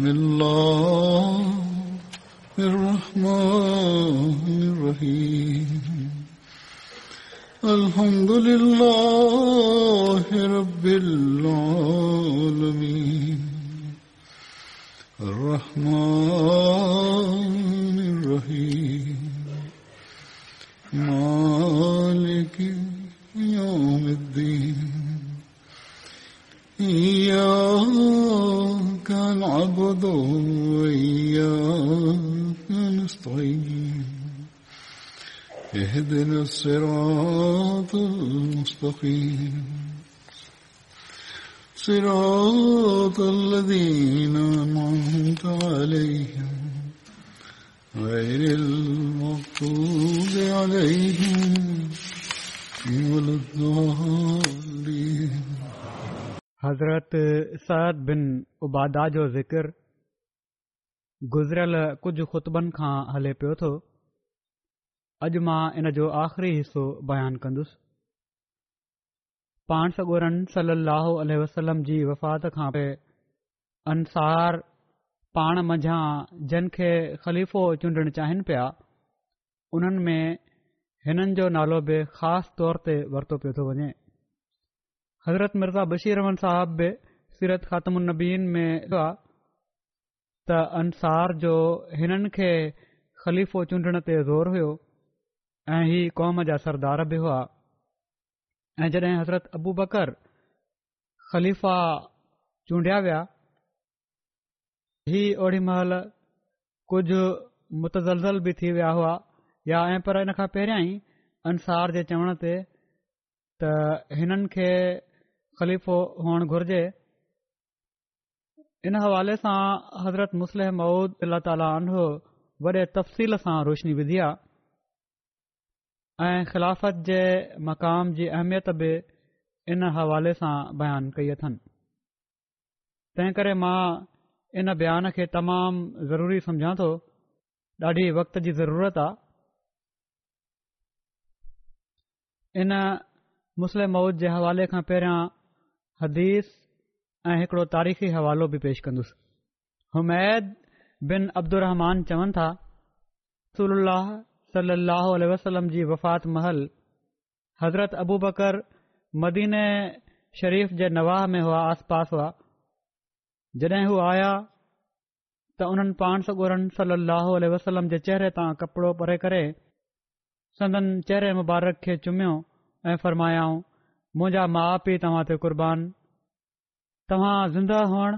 بسم الله उबादा जो ज़िकिर गुज़िरियल कुझु ख़ुतबनि खां हले पियो थो अॼु मां इन जो आख़िरी हिसो बयानु कंदुसि पाण सगोरन सलाहु वसलम जी वफ़ात खां बि अंसार पाण जिन खे ख़लीफ़ो चूंडणु चाहिनि पिया उन्हनि में हिननि जो नालो बि ख़ासि तौर ते वरितो पियो थो वञे हज़रत मिर्ज़ा बशीरमन साहब बि सीरत ख़ातम नबीन में त अंसार जो हिननि खे ख़लीफ़ो चूंडण ते ज़ोर हुओ ऐं हीउ कौम जा सरदार बि हुआ ऐं जॾहिं हज़रत अबू बकर ख़लीफ़ा चूंडिया विया ही ओड़ी महिल कुझु मुतज़लज़ल बि थी विया हुआ या ऐं पर इन खां पहिरियां ई अंसार जे चवण ते त हिननि खे ख़लीफ़ो हुअण घुर्जे इन हवाले सां हज़रत मुस्लिम मऊद अल अलाह ताली वॾे तफ़सील सां रोशनी विधी आहे ऐं ख़िलाफ़त जे मक़ाम जी अहमियत बि इन हवाले सां बयानु कई अथनि तंहिं करे मां इन बयान खे तमामु ज़रूरी सम्झां थो ॾाढी वक़्त जी ज़रूरत आहे इन मुसलम मूद जे हवाले खां पहिरियां हदीस ऐं हिकिड़ो तारीख़ी हवालो बि पेश कंदुसि हुमैद बिन अब्दुहमान चवनि था सल सलाह अलसलम जी वफ़ात महल हज़रत अबू बकर मदीन शरीफ़ जे नवाह में हुआ आस पास हुआ जॾहिं हू आया त हुननि पाण सगुरनि सल अल वसलम जे चेहरे तां कपड़ो परे करे संदन चेहरे मुबारक खे चुमियो ऐं फ़रमायाऊं मुंहिंजा माउ पीउ तव्हां ते क़ुर्बान तव्हां ज़िंदा हुअण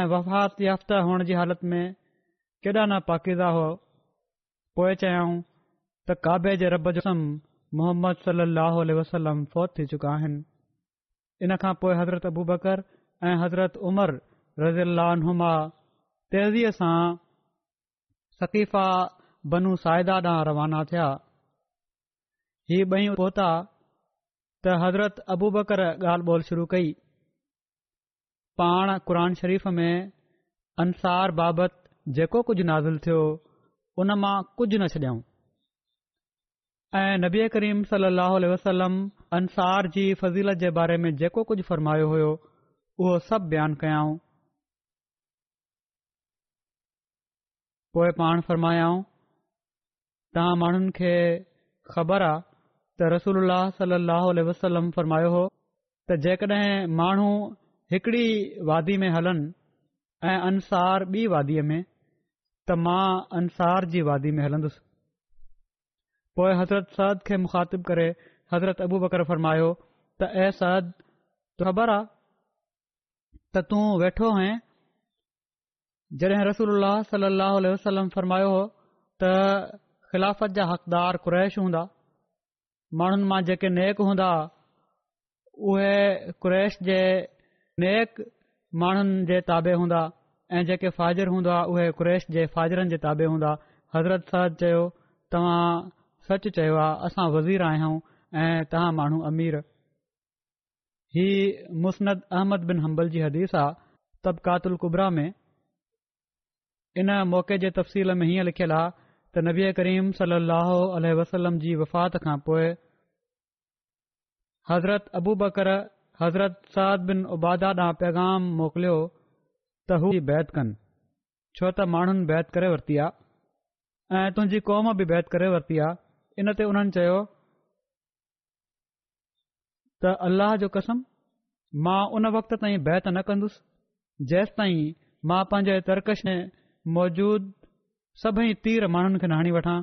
ऐं वफ़ात याफ़्ता हुअण जी हालति में केॾा न पाकिदा हुओ पोएं चयाऊं त काबे जे रब जो सम मुहम्मद सलाहु वसलम फ़ौत थी चुका आहिनि इन खां पोइ हज़रत अबू बकर ऐं हज़रत उमर रज़ील्ला तेज़ीअ सां सकीफ़ा बनू साइदा ॾांहुं रवाना थिया हीअ ॿई पहुता त हज़रत अबू बकर ॻाल्हि ॿोल शुरू कई पाण क़ शरीफ़ में अंसार बाबति जेको कुझु नाज़िल थियो उन मां कुझु न छॾियऊं ऐं नबी करीम सल अह वसलम अंसार जी फज़ीलत जे बारे में जेको कुझु फ़रमायो हुयो उहो सभु बयानु कयाऊं पोइ पाण फ़रमायाऊं तव्हां माण्हुनि खे ख़बर आ त रसूल अल्ला वसलम फ़रमायो हो त जेकॾहिं माण्हू हिकड़ी वादी में हलनि ऐं अंसार ॿी वादीअ में त मां अंसार जी वादी में हलंदुसि पोइ हज़रत सद खे मुखातिबु करे हज़रत अबू बकर फ़रमायो त ए सद ख़बर आहे त तूं वेठो हुई जॾहिं रसूल सलाहु वसलम फ़रमायो हो त ख़िलाफ़त जा हक़दारु कुरैश हूंदा माण्हुनि मां जेके नेक हूंदा उहे कुरैश जे नेक माण्हुनि जे ताबे हूंदा ऐं जेके फाजिर हूंदा उहे कुरेश जे फाजिरनि जे ताबे हूंदा हज़रत सच चयो आहे असां वज़ीर आहियां ऐं तव्हां माण्हू अमीर ही मुसनद अहमद बिन हंबल जी हदीस आहे तबकातुल कुबरा में इन मौक़े जे तफ़सील में हीअं लिखियलु आहे त नबीआ करीम सलो वसलम जी वफ़ात खां पोइ हज़रत अबू बकर हज़रत साद बिन उबादा ॾांहुं पैगाम मोकिलियो त हू چھوٹا कनि छो त माण्हुनि बैदि करे वरिती आहे ऐं तुंहिंजी क़ौम बि बैत करे वरिती आहे इन ते हुननि चयो त अलाह जो कसम मां उन वक़्त ताईं बैत न कंदुसि जेसि ताईं मां पंहिंजे तर्क शइ मौजूदु सभई तीर माण्हुनि खे न वठां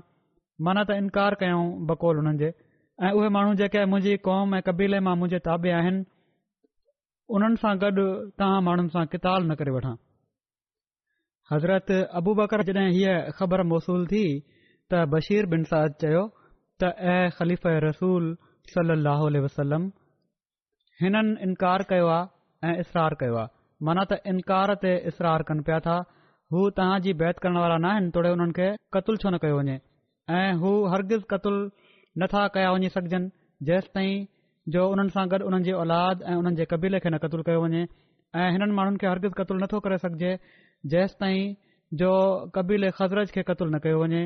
माना त इनकार कयऊं बकोल हुननि जे ऐं उहे माण्हू जेके मुंहिंजी क़ौम ऐं कबीले मां मुंहिंजे ताबे आहिनि उन्हनि सां गॾु तव्हां माण्हुनि सां किताल न करे वठां हज़रत अबू बकर जॾे हीअ ख़बर मौसूल थी त बशीर बिन साद चयो त ए ख़लीफ़ रसूल सली वसलम हिननि इनकार कयो आहे ऐं इसरार कयो आहे माना त इनकार ते इसरार कन पिया था हू तव्हां जी बैत करण वारा न आहिनि तोड़े हुननि खे छो न कयो वञे ऐं हू हर क़तलु नथा कया वञी सघजनि जेसि ताईं जो हुननि सां गॾु उन्हनि जी औलाद ऐं उन्हनि जे क़बीले खे न क़तलु कयो वञे ऐं हिननि माण्हुनि खे हरगिज़ कतलु नथो करे सघजे जेसि ताईं जो कबीले ख़ज़रत खे क़तलु न कयो वञे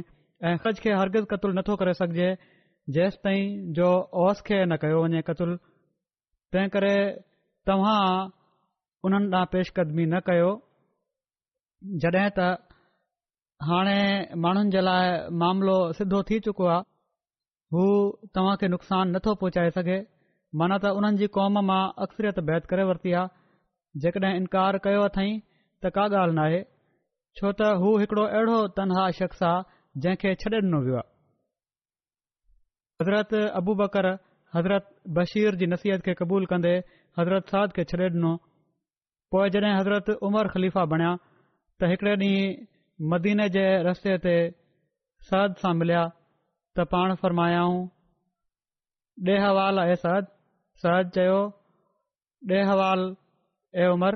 ऐं ख़ज खे हरगिज़ कतुलु नथो करे सघजे जेसि ताईं जो ओस खे न कयो वञे क़तलु तंहिं करे तव्हां उन्हनि ॾांहुं पेशकदमी न कयो जॾहिं त हाणे माण्हुनि जे लाइ मामिलो सिधो थी चुको आहे हू तव्हां खे नुक़सान नथो पहुचाए सघे माना त उन्हनि जी क़ौम मां अक्सरियत बैत करे वरिती आहे जेकॾहिं इनकार कयो अथई त का ॻाल्हि न आहे छो त हू हिकिड़ो अहिड़ो तनहा शख़्स आहे जंहिंखे छॾे ॾिनो वियो आहे हज़रत बकर हज़रत बशीर जी नसीहत खे क़बूल कंदे हज़रत साद खे छॾे ॾिनो पोइ जॾहिं हज़रत उमर ख़लीफ़ा बणिया त हिकड़े ॾींहुं मदीने जे रस्ते ते सध सां मिलिया त पाण फ़रमायाऊं ॾे अवाल आहे सद सरद चयो ॾे अवाल ए उमर,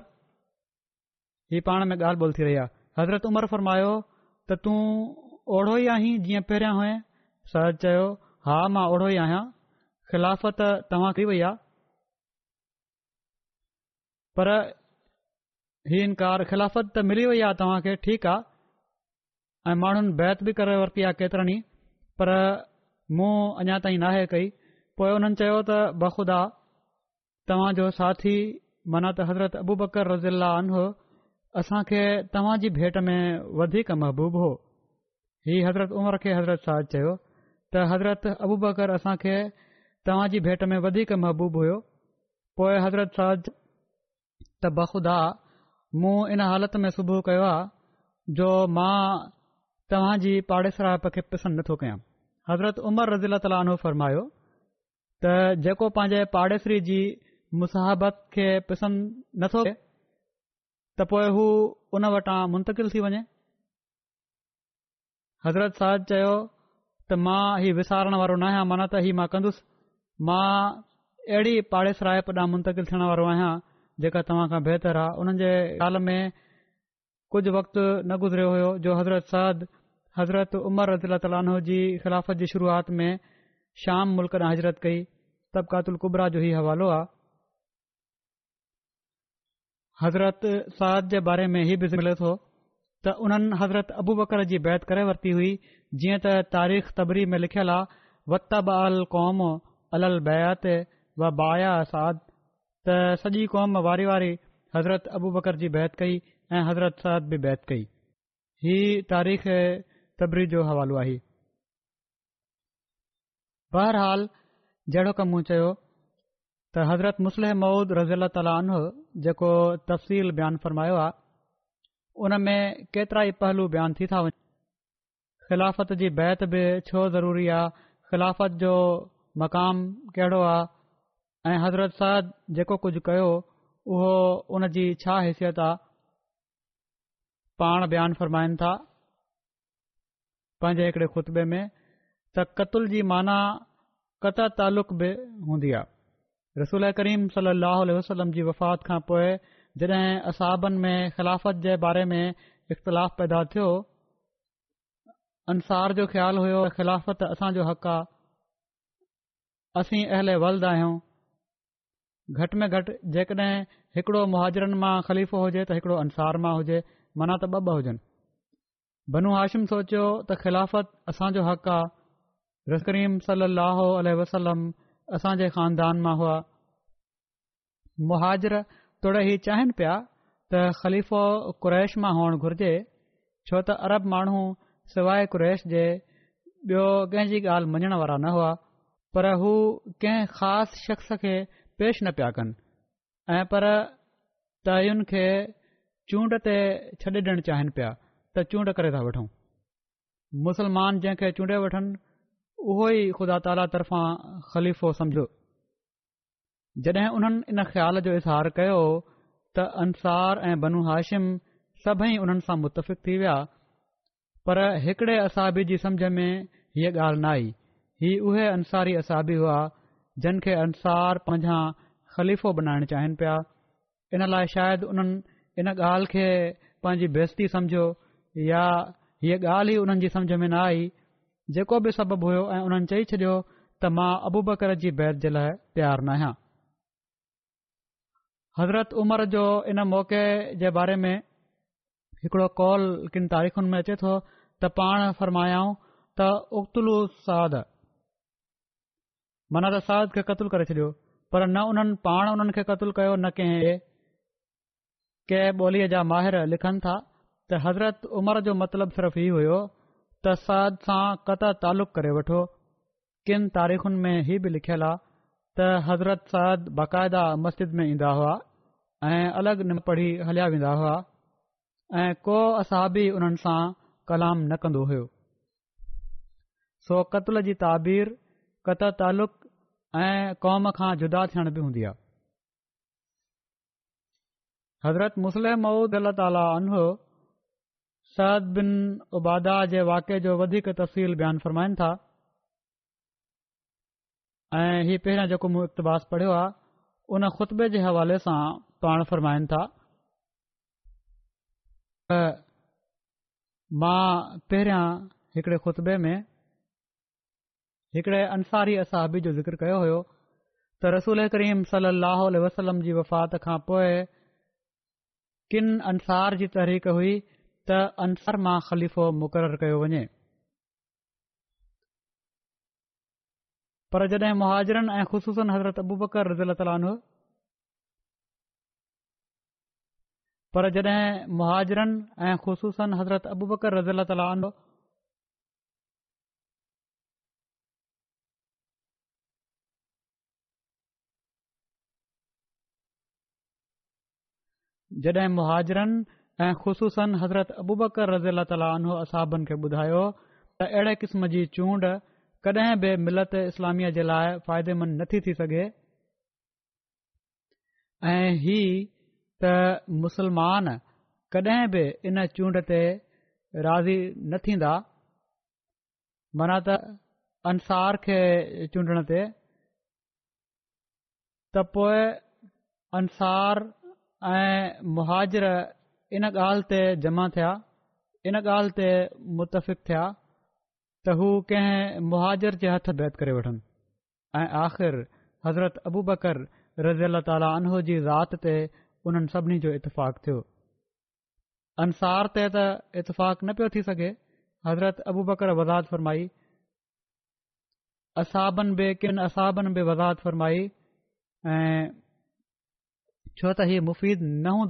हीअ पान में गाल बोलती थी रही हज़रत उमर फरमायो तो तू ओढ़ो ई आहीं जीअं पहिरियां हुय सरद चयो हा मां ओढ़ो ई आहियां ख़िलाफ़त तव्हां कई वई पर हीउ इनकार ख़िलाफ़त त मिली वई आहे तव्हांखे ठीकु आहे ऐं बैत बि करे पोइ हुननि चयो त बख़ुदा तव्हांजो साथी माना त हज़रत अबू बकर रज़ील्लानो असांखे तव्हांजी भेट में वधीक महबूबु हो हीअ हज़रत उमर खे हज़रत साहिज चयो त हज़रत अबू बकर असांखे तव्हांजी भेट में वधीक महबूबु हुओ पोइ हज़रत साहिज त बख़ुदा मूं इन हालति में सुबुह कयो आहे जो मां तव्हांजी पाड़ेसरा खे पसंदि नथो कयां हज़रत उमर रज़ीला ताला अनो फरमायो त जेको पंहिंजे पाड़ेसरी जी मुसाबत खे पसन् नथो थिए त पोइ हू हुन वटां मुंतिल थी वञे हज़रत साहिद चयो त मां हीउ विसारणु वारो न आहियां माना त ही मां कंदुसि मां अहिड़ी पाड़ेसराए पां मुंतिल थियण वारो आहियां जेका तव्हां खां बहितरु आहे हुननि जे ख़्याल में कुझु वक़्ति न गुज़रियो हुयो जो हज़रत साद हज़रत उमर रज़ीला ताल ख़िलाफ़त जी शुरूआत में شام ملک ॾांहुं हज़रत कई طبقات कुबरा جو ई हवालो आहे حضرت साद जे बारे में हीउ बि मिले थो त उन्हनि حضرت ابو بکر जी बैत करे वरिती हुई जीअं त तारीख़ तबरी में लिखियलु आहे व قوم अल क़ौम अल अल बयात व बाया असाद त सॼी क़ौम वारी वारी हज़रत अबू बकर حضرت बैत कई ऐं हज़रत साद बि बैत कई हीअ बहरहाल जहिड़ो कमु मूं चयो त हज़रत मुस्लिह मऊद रज़ी अला ताल जेको तफ़सील बयानु फ़रमायो आहे उन में केतिरा ई पहलू बयानु थी था वञनि ख़िलाफ़त जी बैत बि छो ज़रूरी आहे ख़िलाफ़त जो मक़ाम कहिड़ो आहे ऐं हज़रत साहिद जेको कुझ कयो उहो उन जी छा हिसियत आहे पाण बयानु फ़रमाइनि था पंहिंजे हिकिड़े खुतबे में त جی जी माना क़त तालुक़ बि हूंदी आहे रसूल करीम सली अल जी वफ़ात खां पोइ जॾहिं असाबनि में ख़िलाफ़त जे बारे में इख़्तिलाफ़ु पैदा थियो अंसार जो ख़्यालु हुयो ख़ाफ़त جو हक़ आहे असीं अहल वल्द आहियूं घटि में گھٹ जेकॾहिं हिकिड़ो मुहाजरनि मां ख़लीफ़ो हुजे त हिकिड़ो अंसार मां हुजे माना त ॿ ॿ हाशिम सोचियो त ख़िलाफ़त असांजो हक़ रसक्रीम सली वसलम असांजे ख़ानदान मां हुआ मुहाजर तोड़े ही चाहिनि पिया त ख़लीफ़ो कुरैश मां हुअणु घुर्जे छो त अरब माण्हू सवाइ कुरैश जे ॿियो कंहिंजी ॻाल्हि मञणु वारा न हुआ पर हू कंहिं ख़ासि शख़्स खे पेश न पिया कनि ऐं पर तयुनि खे चूंड ते छॾे ॾियणु चाहिनि पिया त चूंड करे था वठूं मुसलमान जंहिंखे चूंडे वठनि उहो ई ख़ुदा ताला तरफ़ां ख़लीफ़ो सम्झो जॾहिं उन्हनि इन ख़्याल जो इज़हार कयो त अंसार ऐं बनू हाशिम सभई उन्हनि सां मुतफ़िक़ थी विया पर हिकड़े असाबी जी समुझ में हीअ ॻाल्हि न आई हीअ उहे अंसारी असाबी हुआ जिन खे अंसार पंहिंजा ख़लीफ़ो बनाइण चाहिनि पिया इन लाइ शायदि उन्हनि इन ॻाल्हि खे पंहिंजी बेस्ती सम्झो या हीअ ॻाल्हि ई उन्हनि जी समुझ में न आई जेको बि सबबु हुयो ऐं उन्हनि चई छॾियो त मां अबूबकर जी बैत जे लाइ प्यार न आहियां हज़रत उमर जो इन मौक़े जे बारे में हिकड़ो कॉल किनि तारीख़ुनि में अचे थो त पाण फरमायाऊं त उतलू साद मनर साद खे क़तलु करे छॾियो पर न उन्हनि पाण उन्हनि खे क़त्लु कयो न कंहिं कंहिं ॿोलीअ जा माहिर लिखनि था त हज़रत उमर जो मतिलबु सिर्फ़ हीउ हुयो त साद सां कतु تعلق करे वठो किनि तारीख़ुनि में ہی बि लिखियलु आहे त हज़रत साद बाक़ायदा मस्जिद में ईंदा हुआ ऐं अलॻि न पढ़ी हलिया वेंदा हुआ ऐं को असाबी उन्हनि सां कलाम न कंदो हुयो सो क़त्ल जी ताबीर कत तालुक़ ऐं क़ौम खां जुदा थियण बि हूंदी आहे हज़रत मुस्लिम मऊद ताला सद बिन उबादा जे वाके जो वधीक तफ़सील बयानु फ़रमाइनि था ऐं ही पहिरियां जेको मूं इक़्तबास पढ़ियो आहे उन ख़ुतबे जे हवाले सां पाण फ़रमाइनि था त मां पहिरियां हिकड़े खुतबे में हिकिड़े अंसारी असाबी जो ज़िक्र कयो हो त रसूल करीम सलाहु वसलम जी वफ़ात खां पोइ किन अंसार जी तहरीक हुई त अंसर मां ख़ली मुक़ररु कयो वञे पर जॾहिं मुहाजरनि ऐं ख़ुशूसनि हज़रत अबू बकरत पर जॾहिं मुहाजरनि ऐं ख़बूसा हज़रत अबू बकरत जॾहिं मुहाजरनि ऐं ख़ुसूसन हज़रत अबूबकर रज़ी अला ताला असाबनि खे ॿुधायो त अहिड़े क़िस्म जी चूंड कॾहिं बि मिलत इस्लामी जे लाइ फ़ाइदेमंद नथी थी सघे ऐं ही त मुसलमान कॾहिं बि इन चूंड ते राज़ी न थींदा माना त अंसार खे चूंडण ते त पोइ अंसार ऐं मुहाजर ان گال جمع تھے ان گال متفق تھیا تو مہاجر کے ہات بی وٹن آخر حضرت ابو بکر رضی اللہ تعالیٰ عنہ کی رات پہ ان سنی جو اتفاق تھو انصار ت اتفاق نہ پہ سکے حضرت ابو بکر وضاحت فرمائی اصاب کن اصاب و وضاحت فرمائی چھو تفید نہ ہوں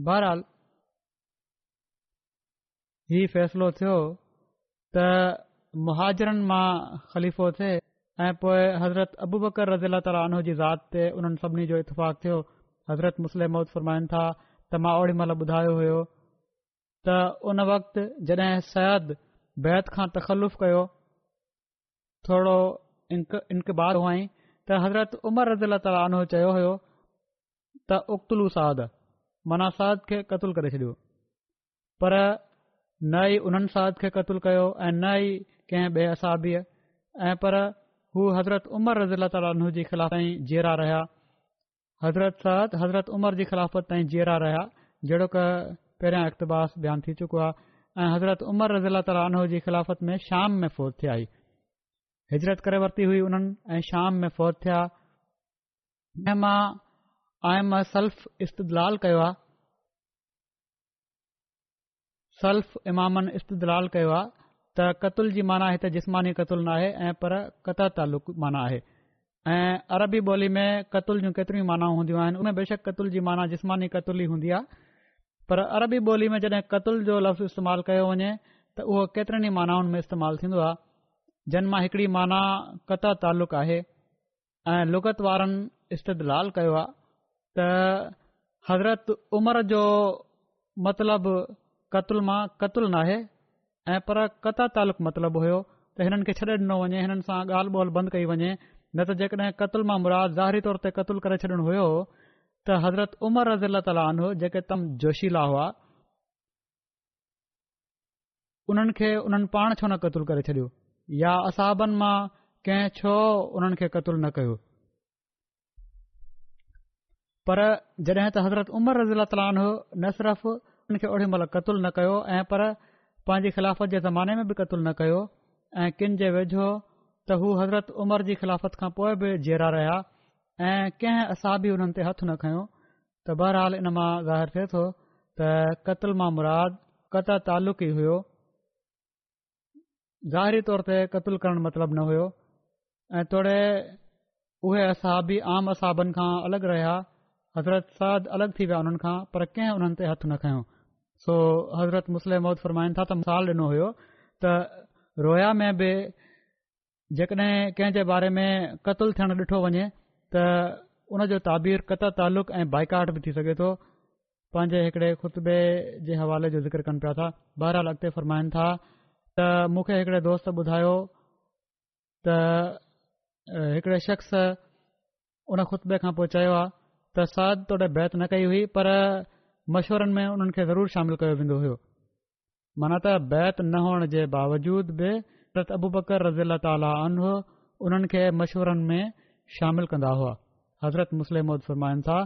बहरहाल हीउ फ़ैसिलो थियो त मुहाजरनि मां ख़लीफ़ो थिए ऐं पोइ हज़रत अबू बकर रज़ील अला ताली जी ज़ात ते उन्हनि सभिनी जो इतफ़ाक़ थियो हज़रत मुस्लिम फरमाइनि था त मां ओड़ी महिल ॿुधायो हुयो त उन वक़्त जॾहिं सयद बैत खां तखलफ़ु कयो थोरो इनकबार हुआईं त हज़रत उमर रज़ील ताली आनो चयो हुयो त उतू साद मनासाद खे क़तल करे छॾियो पर न ई उन्हनि साद खे क़तुलु कयो ऐं न ई कंहिं बे असाबी ऐं पर हू हज़रत उमर रज़ीला तालीता रहिया हज़रत साद हज़रत उमर जी ख़िलाफ़त ताईं जहिड़ा रहिया जहिड़ो क पहिरियां इकतास बयानु थी चुको आहे ऐं हज़रत उमर रज़ीला ताली जी ख़िलाफ़त में शाम में फौरत थियाई हज़रत करे वरिती हुई उन्हनि ऐं शाम में फौत थिया मां ऐं मां सल्फ इस्तदलाल कयो आहे सल्फ इमामनि इस्तिदलाल कयो आहे त क़तुल जी माना हिते जिस्मानी कतुल नाहे ऐं पर कता तालुक माना आहे ऐं अरबी ॿोली में कतुल जूं केतरी मानाऊ हूंदियूं आहिनि उन में बेशक कतुल जी माना जिस्मानी कतुल ई हूंदी आहे पर अरबी ॿोली में जॾहिं कतुल जो लफ़्ज़ इस्तेमालु कयो वञे त उहो केतिरनि ई मानाउनि में इस्तेमालु थींदो आहे जिन मां हिकिड़ी माना कता तालुक़ु आहे ऐं लुगत वारनि इस्तदलाल कयो आहे त हज़रत उमर जो मतलबु क़तल मां क़तुल नाहे ऐं पर कता तालुक़ु मतिलबु हुयो त हिननि खे छॾे ॾिनो वञे हिननि सां ॻाल्हि ॿोल बंदि कई वञे न त जेकॾहिं क़तल मां मुराद ज़ाहिरी तौर ते क़तलु करे छॾिणो हुयो त हज़रत उमर रज़ी अलाह ताल जेके तम जोशीला हुआ उन्हनि खे उन्हनि पाण छो न क़तलु करे छॾियो या असहाबनि मां कंहिं छो उन्हनि खे क़तलु न कयो पर जॾहिं त हज़रत उमर रज़ीला तालो न نصرف ان ओॾी महिल क़तलु न कयो ऐं पर पंहिंजी ख़िलाफ़त जे ज़माने में बि कतुलु न कयो ऐं किन जे वेझो त हू हज़रत خلافت जी ख़िलाफ़त खां पोइ बि जहिड़ा रहिया ऐं कंहिं असाबी हुननि ते हथ न खंयो त बहरहाल इन मां ज़ाहिरु थिए थो त क़तल मां मुराद क़त तालुक़ ई हुयो ज़ाहिरी तौर ते क़तलु करणु मतिलबु न हुयो ऐं तोड़े उहे असाबी आम असाबनि खां अलॻि रहिया हज़रत सद अलॻि थी विया हुननि खां पर कंहिं हुननि ते हथु न खयों सो हज़रत मुस्लिम मौज फरमाइनि था त मिसाल ॾिनो हुयो त रोया में बि जेकॾहिं कंहिं जे बारे में क़तलु थियण ॾिठो वञे त हुन जो ताबीर क़त तालुक़ ऐं बाइकाट बि थी सघे थो पंहिंजे हिकड़े खुतबे जे हवाले जो ज़िक्र कनि पिया था बहरहाल अॻिते फ़रमाइनि था त मूंखे हिकड़े दोस्त ॿुधायो त हिकड़े शख़्स हुन ख़ुतबे खां पोइ चयो आहे त साद بیت बैत न कई हुई पर मशवरनि में उन्हनि खे ज़रूरु शामिल कयो वेंदो हो माना त बैत न हुअण जे बावजूद बिजरत अबू बकर रज़ी अला ताल उन्हनि खे मशवरनि में शामिलु कंदा हुआ हज़रत मुस्लिम फरमाइन सां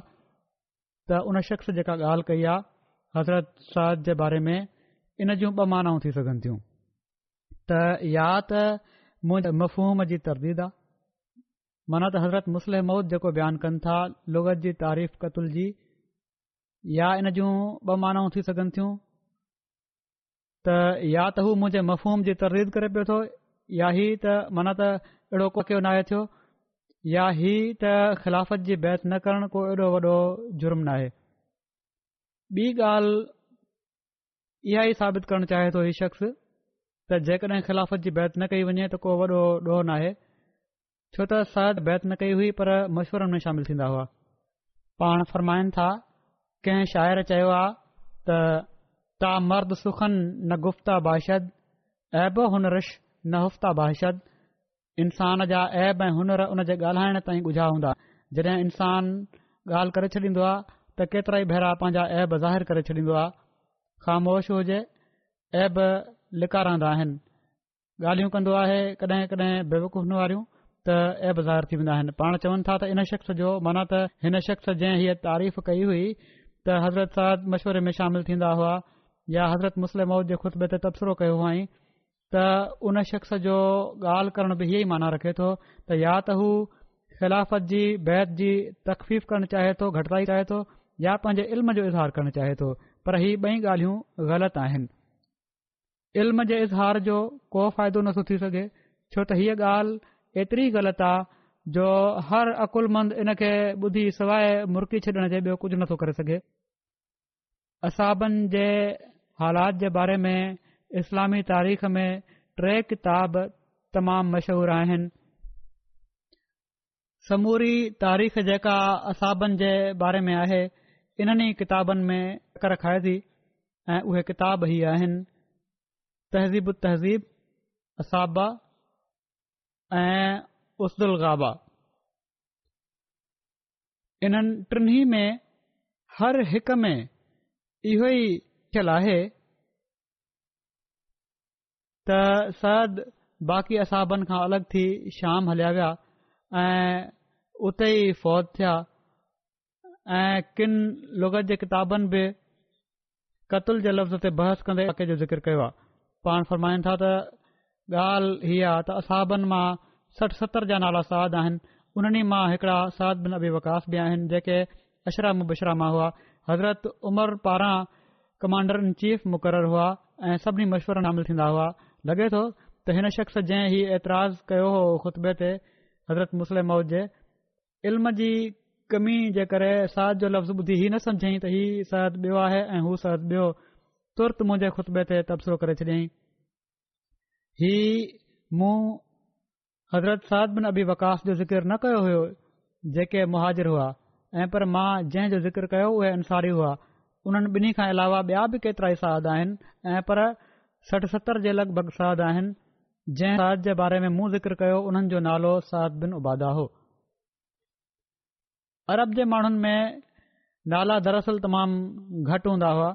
त उन शख़्स जेका ॻाल्हि कई आहे हज़रत साद जे बारे में इन जूं ॿ मानाऊं थी सघनि थियूं त या त मुंहिंजे मफ़हूम जी तरदीद आहे माना त हज़रत मुस्लिम मौद जेको बयानु कनि था लुगत जी तारीफ़ क़तुल जी या इन जूं ॿ मानाऊं थी सघनि थियूं त या त हू मुंहिंजे मफ़ूम जी तरदीद करे पियो थो या ई त माना त अहिड़ो कोखियो न थियो या ई त ख़िलाफ़त जी बैत न करणु को एॾो वॾो जुर्म न ॿी ॻाल्हि इहा ई साबित करण चाहे थो हीउ शख़्स त जेकॾहिं ख़िलाफ़त जी बैत न कई वञे त को वॾो नाहे छो त सट बैत न कई हुई पर मशवरनि में शामिल थींदा हुआ पाण फरमाइनि था कंहिं शाइर चयो आहे त ता मर्द सुखनि न गुफ़्ता ऐब हुनश न हुफ़्ता बाहिशद इंसान जा ऐब ऐं हुनर उन जे ॻाल्हाइण ताईं ॻुझा हूंदा जॾहिं इंसानु ॻाल्हि करे छॾींदो आहे त केतिरा ई भेरा पंहिंजा ऐब ज़ाहिर करे छॾींदो आहे ख़ामोश हुजे ऐब लिका आहिनि ॻाल्हियूं बेवकूफ़ त ऐ बज़ार थी वेंदा आहिनि पाण चवनि था त इन शख़्स जो माना त हिन शख़्स जंहिं हीअ तारीफ़ कई हुई त हज़रत साद मशवरे में शामिल थींदा हुआ या हज़रत मुस्लिम मौद जे ख़ुतबत तबसरो कयो हुआईं त उन शख़्स जो ॻाल्हि करण बि इहे ई माना रखे थो त या त हू ख़िलाफ़त जी बैत जी तकफ़ीफ़ करणु चाहे थो घटताई चाहे थो या पंहिंजे इल्म जो इज़हार करणु चाहे थो पर ही बई ॻाल्हियूं ग़लति आहिनि इल्म जे इज़हार जो को फ़ाइदो नथो थी सघे छो त हीअ ॻाल्हि एतिरी ग़लति आहे जो हर अकुलमंद इन खे ॿुधी सवाइ मुर्की छॾण जे ॿियो कुझु नथो करे सघे असाबनि जे हालात जे बारे में इस्लामी तारीख़ में टे किताब तमामु मशहूर आहिनि समूरी तारीख़ जेका असाबनि जे बारे में आहे इन्हनि किताबनि में तक खाए थी ऐं उहे किताब ई आहिनि तहज़ीबु तहज़ीब असाबा ऐं उल गाबा इन्हनि टिनी में हर हिक में इहो ई थियलु आहे त सरद बाक़ी असाबनि खां अलॻि थी शाम हलिया विया ऐं उते ई फ़ौज थिया ऐं किनि लोगत जे किताबनि बि कतल जे लफ़्ज़ ते बहस कंदे जो ज़िक्र कयो आहे पाण फरमाइनि था त ॻाल्हि हीअ आहे त असहाबनि मां सठ सतरि जा नाला साद आहिनि उन्हनि मां हिकड़ा साद बिन अबी वकास बि आहिनि जेके अशरा मुबशरा मां हुआ हज़रत उमर पारां कमांडर इन चीफ मुक़ररु हुआ ऐं सभिनी मशवरनि नामिल थींदा हुआ लॻे थो त हिन शख़्स जंहिं ही ऐतराज़ कयो हो खुतबे ते हज़रत मुस्लिम मौद जे इल्म जी कमी जे करे साद जो लफ़्ज़ ॿुधी ही न सम्झईं त हीउ सरद ॿियो आहे ऐं हू सरद बि॒यो तुर्त मुंहिंजे ख़ुतबे ते तबसरो करे छॾियईं ही मूं हज़रत साद बिन अबी वकास जो ज़िकर न कयो हुयो जेके मुहाजिर हुआ ऐं पर मां जंहिं जो ज़िकिर कयो उहे अंसारी हुआ उन्हनि ॿिन्ही खां अलावा ॿिया बि केतिरा ई साद आहिनि ऐं पर सठ सतरि जे लगभभ साद आहिनि जंहिं साद जे बारे में मूं ज़िकिर कयो उन्हनि जो नालो साद बिन उबादा हो अरब जे माण्हुनि में नाला दरअसल तमामु घटि हूंदा हुआ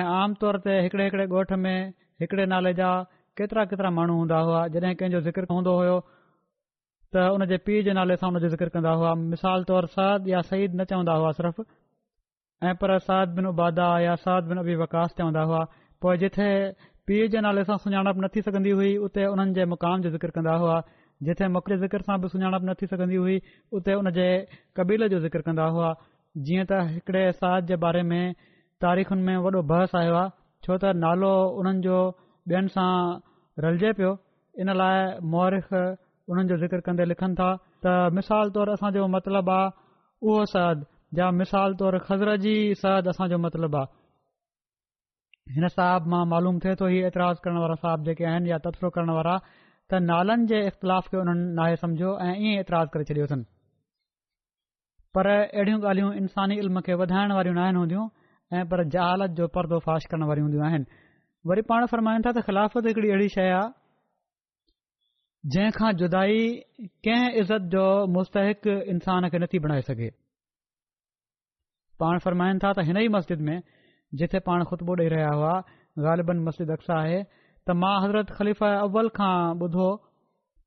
ऐं आमतौर ते हिकिड़े हिकिड़े ॻोठ में हिकड़े नाले जा केतिरा केतिरा माण्हू हूंदा हुआ जॾहिं कंहिंजो ज़िक्र हूंदो हो त उन जे पीउ जे नाले सां उन ज़िक्र कंदा हुआ मिसाल तौरु साद या सईद न चवंदा हुआ सिर्फ़ ऐं पर साद बिन उबादा या साद बिन बि वकास चवंदा हुआ पोइ जिथे पीउ जे नाले सां सुञाणप न थी सघंदी हुई उते हुननि मुक़ाम जो ज़िक्र कंदा हुआ जिथे मोकिले ज़िक्र सां बि सुञाणप न थी सघंदी हुई उते उन कबीले जो ज़िक्र कंदा हुआ जीअं त हिकड़े साद जे बारे में तारीख़ुनि में वॾो बहस आयो आहे छो त नालो उन्हनि ॿियुनि सां रलिजे पियो इन लाइ मुआरिख उन जो ذکر कंदे लिखनि था त मिसाल तौरु असांजो मतिलबु आहे उहो सद या मिसाल तौर ख़ज़र जी सद असांजो मतिलबु आहे हिन साहिब मां मालूम थे तो ही ऐतिराज़ु करण वारा साहिबु जेके आहिनि या तबसरो करणु वारा त नालनि जे इख़्तिलाफ़ खे उन्हनि नाहे समुझो ऐं ईअं ऐतिराज़ करे छॾियो अथनि पर अहिड़ियूं ॻाल्हियूं इंसानी इल्म खे वधाइण वारियूं न आहिनि हूंदियूं ऐं पर जहालत जो पर्दोफ़ाश करण वारी हूंदियूं आहिनि वरी पाण फरमाइनि था त ख़िलाफ़त हिकड़ी अहिड़ी शइ आहे जंहिंखां जुदा कंहिं इज़त जो मुस्तक इंसान खे नथी बणाए सघे पाण फ़रमाइनि था त हिन ई मस्जिद में जिथे पाण ख़ुतबो ॾेई रहिया हुआ ग़ालिबन मस्जिद अक्सा आहे त मां हज़रत ख़लीफ़ा अव्वल खां ॿुधो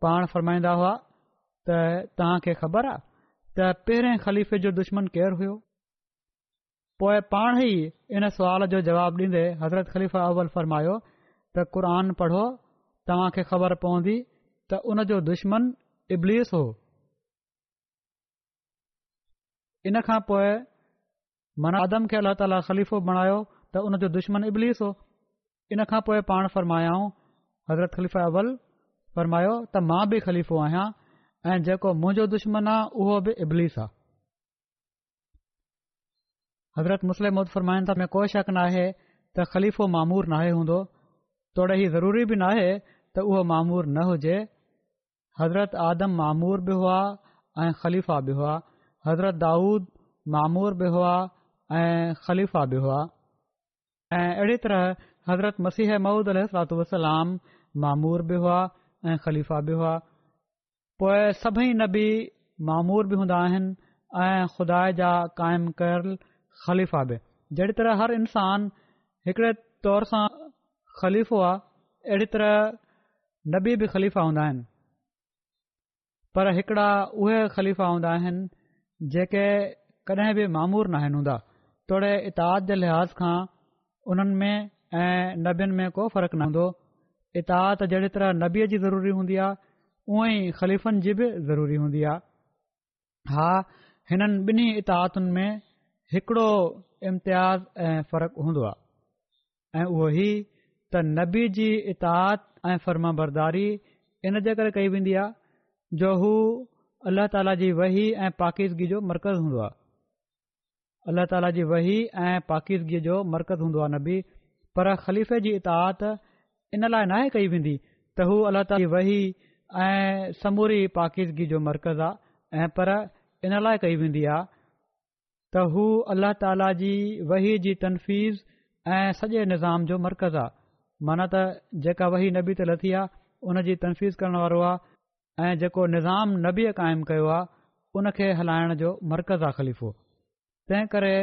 पाण फ़रमाईंदा हुआ त तव्हां खे ख़बर आहे त पहिरें ख़लीफ़े जो दुश्मन केरु हुओ पोए पाण ई इन सुवाल जो जवाब ॾींदे हज़रत ख़लीफ़ा अव्वल फ़र्मायो त क़ुरान पढ़ो तव्हांखे ख़बर पवंदी त उनजो दुश्मन इब्लिस हो इन खां पोइ माना अदम खे अल्ला ताला ख़लीफ़ो बणायो त उनजो दुश्मन इब्लिस हो इन खां पोइ पाण फ़र्मायाऊं हज़रत ख़लीफ़ा अवल फ़र्मायो त मां बि ख़लीफ़ो आहियां ऐं जेको मुंहिंजो दुश्मन आहे उहो बि इब्लिस आहे हज़रत मुस्लिम उत फरमाइंदा में कोई शक न आहे त ख़लीफ़ो मामूर नाहे हूंदो तोड़े ہے ज़रूरी बि नाहे त उहो मामूर न हुजे हज़रत आदम मामूर बि हुआ ऐं ख़लीफ़ा बि हुआ हज़रत दाऊद मामूर बि हुआ ऐं ख़लीफ़ा बि हुआ ऐं अहिड़ी तरह हज़रत मसीह महूद अलसलाम मामूर बि हुआ ऐं ख़लीफ़ा बि हुआ पोइ सभई नबी मामूर बि हूंदा आहिनि ऐं खुदा जा क़ाइमु कयलु خلیفہ जहिड़ी तरह हर इंसान हिकड़े तौर सां ख़लीफ़ो आहे अहिड़ी तरह नबी बि ख़लीफ़ा हूंदा आहिनि पर हिकिड़ा उहे ख़लीफ़ा हूंदा आहिनि जेके कॾहिं बि मामूर न आहिनि हूंदा तोड़े इताद जे लिहाज़ खां उन्हनि में ऐं नबियुनि में को फ़र्कु न हूंदो इतात जहिड़ी तरह नबीअ जी ज़रूरी हूंदी आहे उहं ई ख़लीफ़नि जी बि ज़रूरी हूंदी आहे हा हिननि ॿिन्ही में हिकड़ो इम्तियाज़ ऐं फ़र्क़ु हूंदो आहे ऐं उहो ई त नबी जी इताद ऐं फ़र्माबरदारी इन जे करे कई वेंदी आहे जो हू अल्लाह ताला जी वही ऐं पाकिज़गी जो मर्कज़ हूंदो आहे अल्ला ताला जी वही ऐं पाकीज़गी जो मर्कज़ हूंदो आहे नबी पर ख़लीफ़े जी इताद इन लाइ न आहे कई वेंदी त हू अल्ला ताला जी वही ऐं समूरी पाकिज़गी जो मर्कज़ आहे ऐं पर इन लाइ कई वेंदी आहे त हू अलाह ताला जी वही जी तनफ़ीज़ ऐं सॼे निज़ाम जो मर्कज़ आहे माना त जेका वही नबी त लथी आहे उन जी तनफ़ीज़ करण वारो आहे ऐं जेको निज़ाम नबी काइमु कयो आहे उन खे हलाइण जो मर्कज़ आहे ख़लीफ़ो तंहिं करे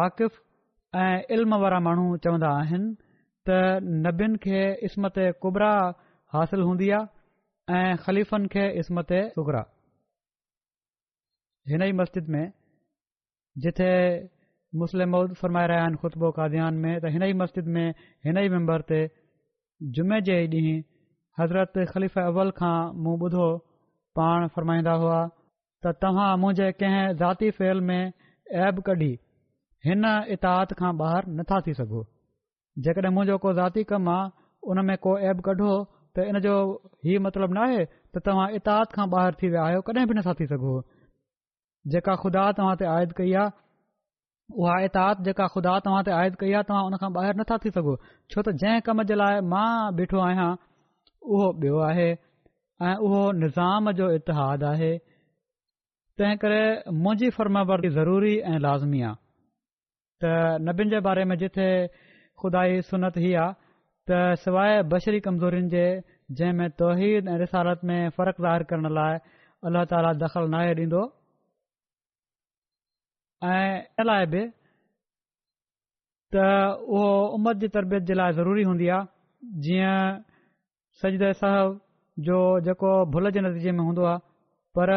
वाक़िफ़ु ऐं इल्म वारा माण्हू चवंदा आहिनि त नबियुनि खे इस्मत कुबरा हासिल हूंदी आहे ऐं ख़लीफ़नि खे इस्मत उबरा हिन ई मस्जिद में जिथे मुस्लिम फरमाए रहिया आहिनि ख़ुतबो काज़ियान में त हिन ई मस्जिद में हिन ई मेम्बर ते जुमे जे ॾींहुं हज़रत ख़लीफ़ अव्वल खां मूं ॿुधो पाण फ़रमाईंदा हुआ त तव्हां मुंहिंजे कंहिं ज़ाती फेल में ऐब कढी हिन इताहा खां ॿाहिरि नथा थी सघो जेकॾहिं मुंहिंजो को ज़ाती कमु आहे उन में को ऐब कढो त इन जो हीउ मतिलबु नाहे त तव्हां इताहात खां ॿाहिरि थी विया आहियो कॾहिं बि नथा थी सघो जेका ख़ुदा तव्हां ते आयत कई आहे उहा एतित जेका ख़ुदा तव्हां ते आयत कई आहे तव्हां उन खां ॿाहिरि नथा थी सघो छो त जंहिं कम जे लाइ मां बीठो आहियां उहो ॿियो आहे ऐं उहो निज़ाम जो इतिहादु आहे तंहिं करे मुंहिंजी फर्मावर ज़रूरी ऐं लाज़मी आहे त नबियुनि जे बारे में जिथे खुदा सुनत ई आहे त सवाइ बशरी कमज़ोरियुनि जे जंहिं में तौहीद ऐं रिसालत में फ़र्क़ु ज़ाहिरु करण लाइ अलाह ताला दख़ल नाहे ॾींदो ऐं इन लाइ बि त उहो उमत जी तरबियत जे लाइ ज़रूरी हूंदी आहे जीअं सजद साहब जो जेको भुल जे नतीजे में हूंदो आहे पर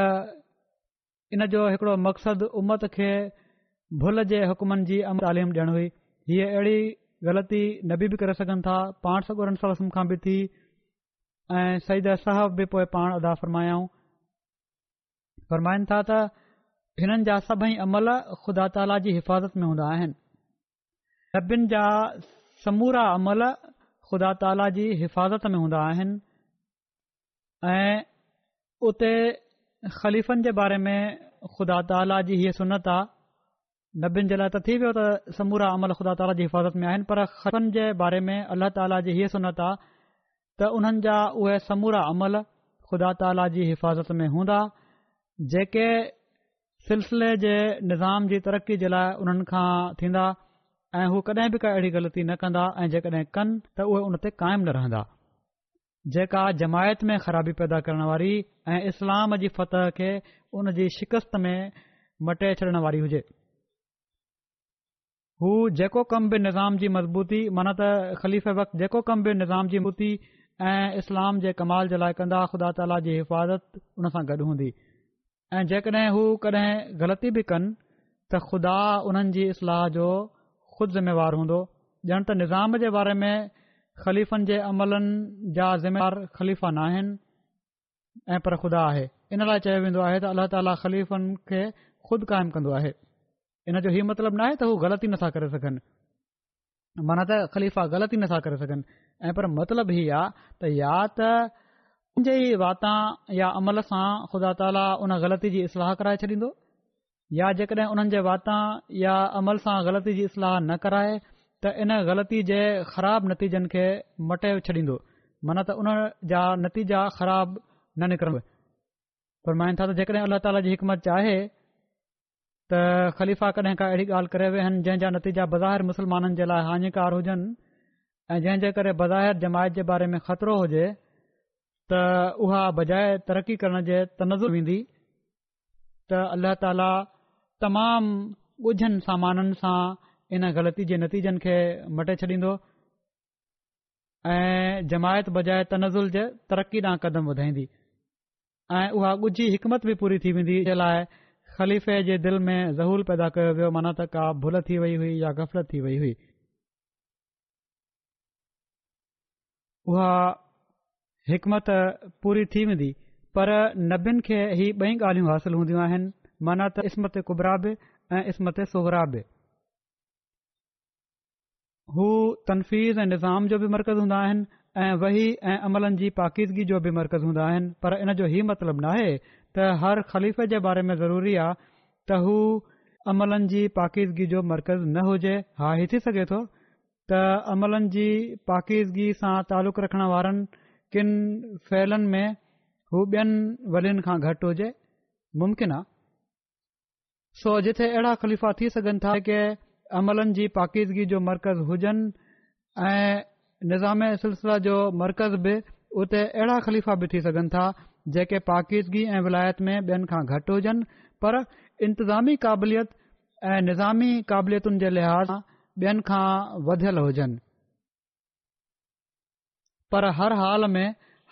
इन जो हिकड़ो मक़सदु उमत खे भुल जे हुकमनि जी अमल तालीम ॾियण हुई हीअ अहिड़ी ग़लती नबी बि करे सघनि था पाण सौ ॻणनि सालनि खां बि थी ऐं सईद साहब बि पोइ पाण अदा फ़रमायाऊं फरमाइनि था त हिननि जा सभई अमल ख़ुदा ताला जी हिफ़ाज़त में हूंदा आहिनि नबियुनि जा समूरा अमल ख़ुदा ताला जी हिफ़ाज़त में हूंदा आहिनि ऐं उते ख़लीफ़नि जे बारे में ख़ुदा ताला जी हीअ सुनत आहे नबियुनि जे लाइ त थी वियो त समूरा अमल ख़ुदा ताला जी हिफ़ाज़त में आहिनि पर ख़लीफ़नि जे बारे में अल्ला ताला जी इहे सुनत आहे त उन्हनि जा उहे समूरा अमल ख़ुदा ताला जी हिफ़ाज़त में हूंदा जेके सिलसिले जे निज़ाम जी तरक़ी जे लाइ उन्हनि खां थींदा ऐं हू कॾहिं बि का अहिड़ी ग़लती न कंदा ऐं जेकॾहिं कनि त उहे उन ते कायम न रहंदा जेका जमायत में ख़राबी पैदा करण वारी ऐं इस्लाम जी फतह खे उन जी शिकस्त में मटे छॾण वारी हुजे हू जेको कम बि निज़ाम जी मज़बूती माना त ख़लीफ़ु जेको कम बि निज़ाम जी मज़बूती ऐं इस्लाम जे कमाल जे लाइ कंदा ख़ुदा ताला जी हिफ़ाज़त उन सां गॾु हूंदी ऐं जेकॾहिं हू कॾहिं ग़लती बि कनि त ख़ुदा उन्हनि जी इस्लाह जो ख़ुदि ज़िम्मेवारु हूंदो ॼणु त निज़ाम जे बारे में ख़लीफ़नि जे अमलनि जा ज़िमेवार ख़लीफ़ा न आहिनि ऐं पर ख़ुदा आहे इन लाइ चयो वेंदो आहे त अल्लाह ताला ख़लीफ़नि खे ख़ुदि क़ाइमु कंदो आहे इन जो हीउ मतिलबु न आहे त हू ग़लती नथा करे सघनि माना त ख़लीफ़ा ग़लती नथा करे सघनि ऐं पर मतिलबु हीउ आहे त या त उन जी वाता या अमल सां ख़ुदा ताला उन ग़लती जी इस्लाह कराए छॾींदो या जेकॾहिं उन्हनि जे वाता या अमल सां ग़लती जी इस्लाह न कराए त इन ग़लती जे ख़राब नतीजनि खे मटे छॾींदो मन त उन जा नतीजा ख़राब न निकरब माइन था त जेकॾहिं अल्ल्ह ताला जी हिकमत चाहे त ख़लीफ़ा कॾहिं का अहिड़ी ॻाल्हि करे वेहनि जंहिं जा नतीजा बज़ाहिर मुस्लमाननि जे लाइ हानिकार हुजनि ऐ जंहिं जे करे बज़ाहिर जमायत जे बारे में ख़तरो हुजे त उहा बजाए तरक़ी करण जे तनज़ुल वेंदी त अल्लाह ताला तमामु ॻुझनि सामाननि सां इन ग़लती जे नतीजनि खे मटे छॾींदो ऐं जमायत बजाए तनज़ुल जे तरक़ी ॾांहुं क़दम वधाईंदी ऐं उहा ॻुझी हिकमत बि पूरी थी वेंदी लाइ ख़लीफ़े जे दिलि में ज़हूल पैदा कयो वियो माना त का भुल थी वई हुई या गफ़लत थी वई हुई उहा हिकमत पूरी थी वेंदी पर नबियुनि खे ई बई ॻाल्हियूं हासिल हूंदियूं आहिनि माना त इस्मत कुबरा बि ऐं इस्मत सुहरा बि हू तनफ़ीज़ ऐं निज़ाम जो बि मर्कज़ हूंदा आहिनि ऐं वही ऐं अमलनि जी पाकीदगी जो बि मर्कज़ हूंदा आहिनि पर इन जो ही मतिलबु नाहे त हर ख़लीफ़ जे बारे में ज़रूरी आहे त हू अमलनि जी पाकीदगी जो मर्कज़ न हुजे हा ही थी सघे थो त अमलनि जी पाकीदगी सां तालुक़ रखण वारनि किनि फहिलनि में हू ॿियनि वॾनि खां घटि हुजे मुम्किन आहे सो जिथे अहिड़ा ख़लीफ़ा थी सघनि था के अमलनि जी पाकीदगी जो मर्कज़ हुजनि ऐं निज़ाम सिलसिले जो मर्कज़ बि उते अहिड़ा ख़लीफ़ा बि थी सघनि था जेके पाकीदगी ऐं विलायत में ॿियनि खां घटि हुजनि पर इंतज़ामी क़ाबिलियत ऐं निज़ामी क़ाबिलियतुनि जे लिहाज़ सां ॿियनि खां वधियल हुजनि पर हर हाल में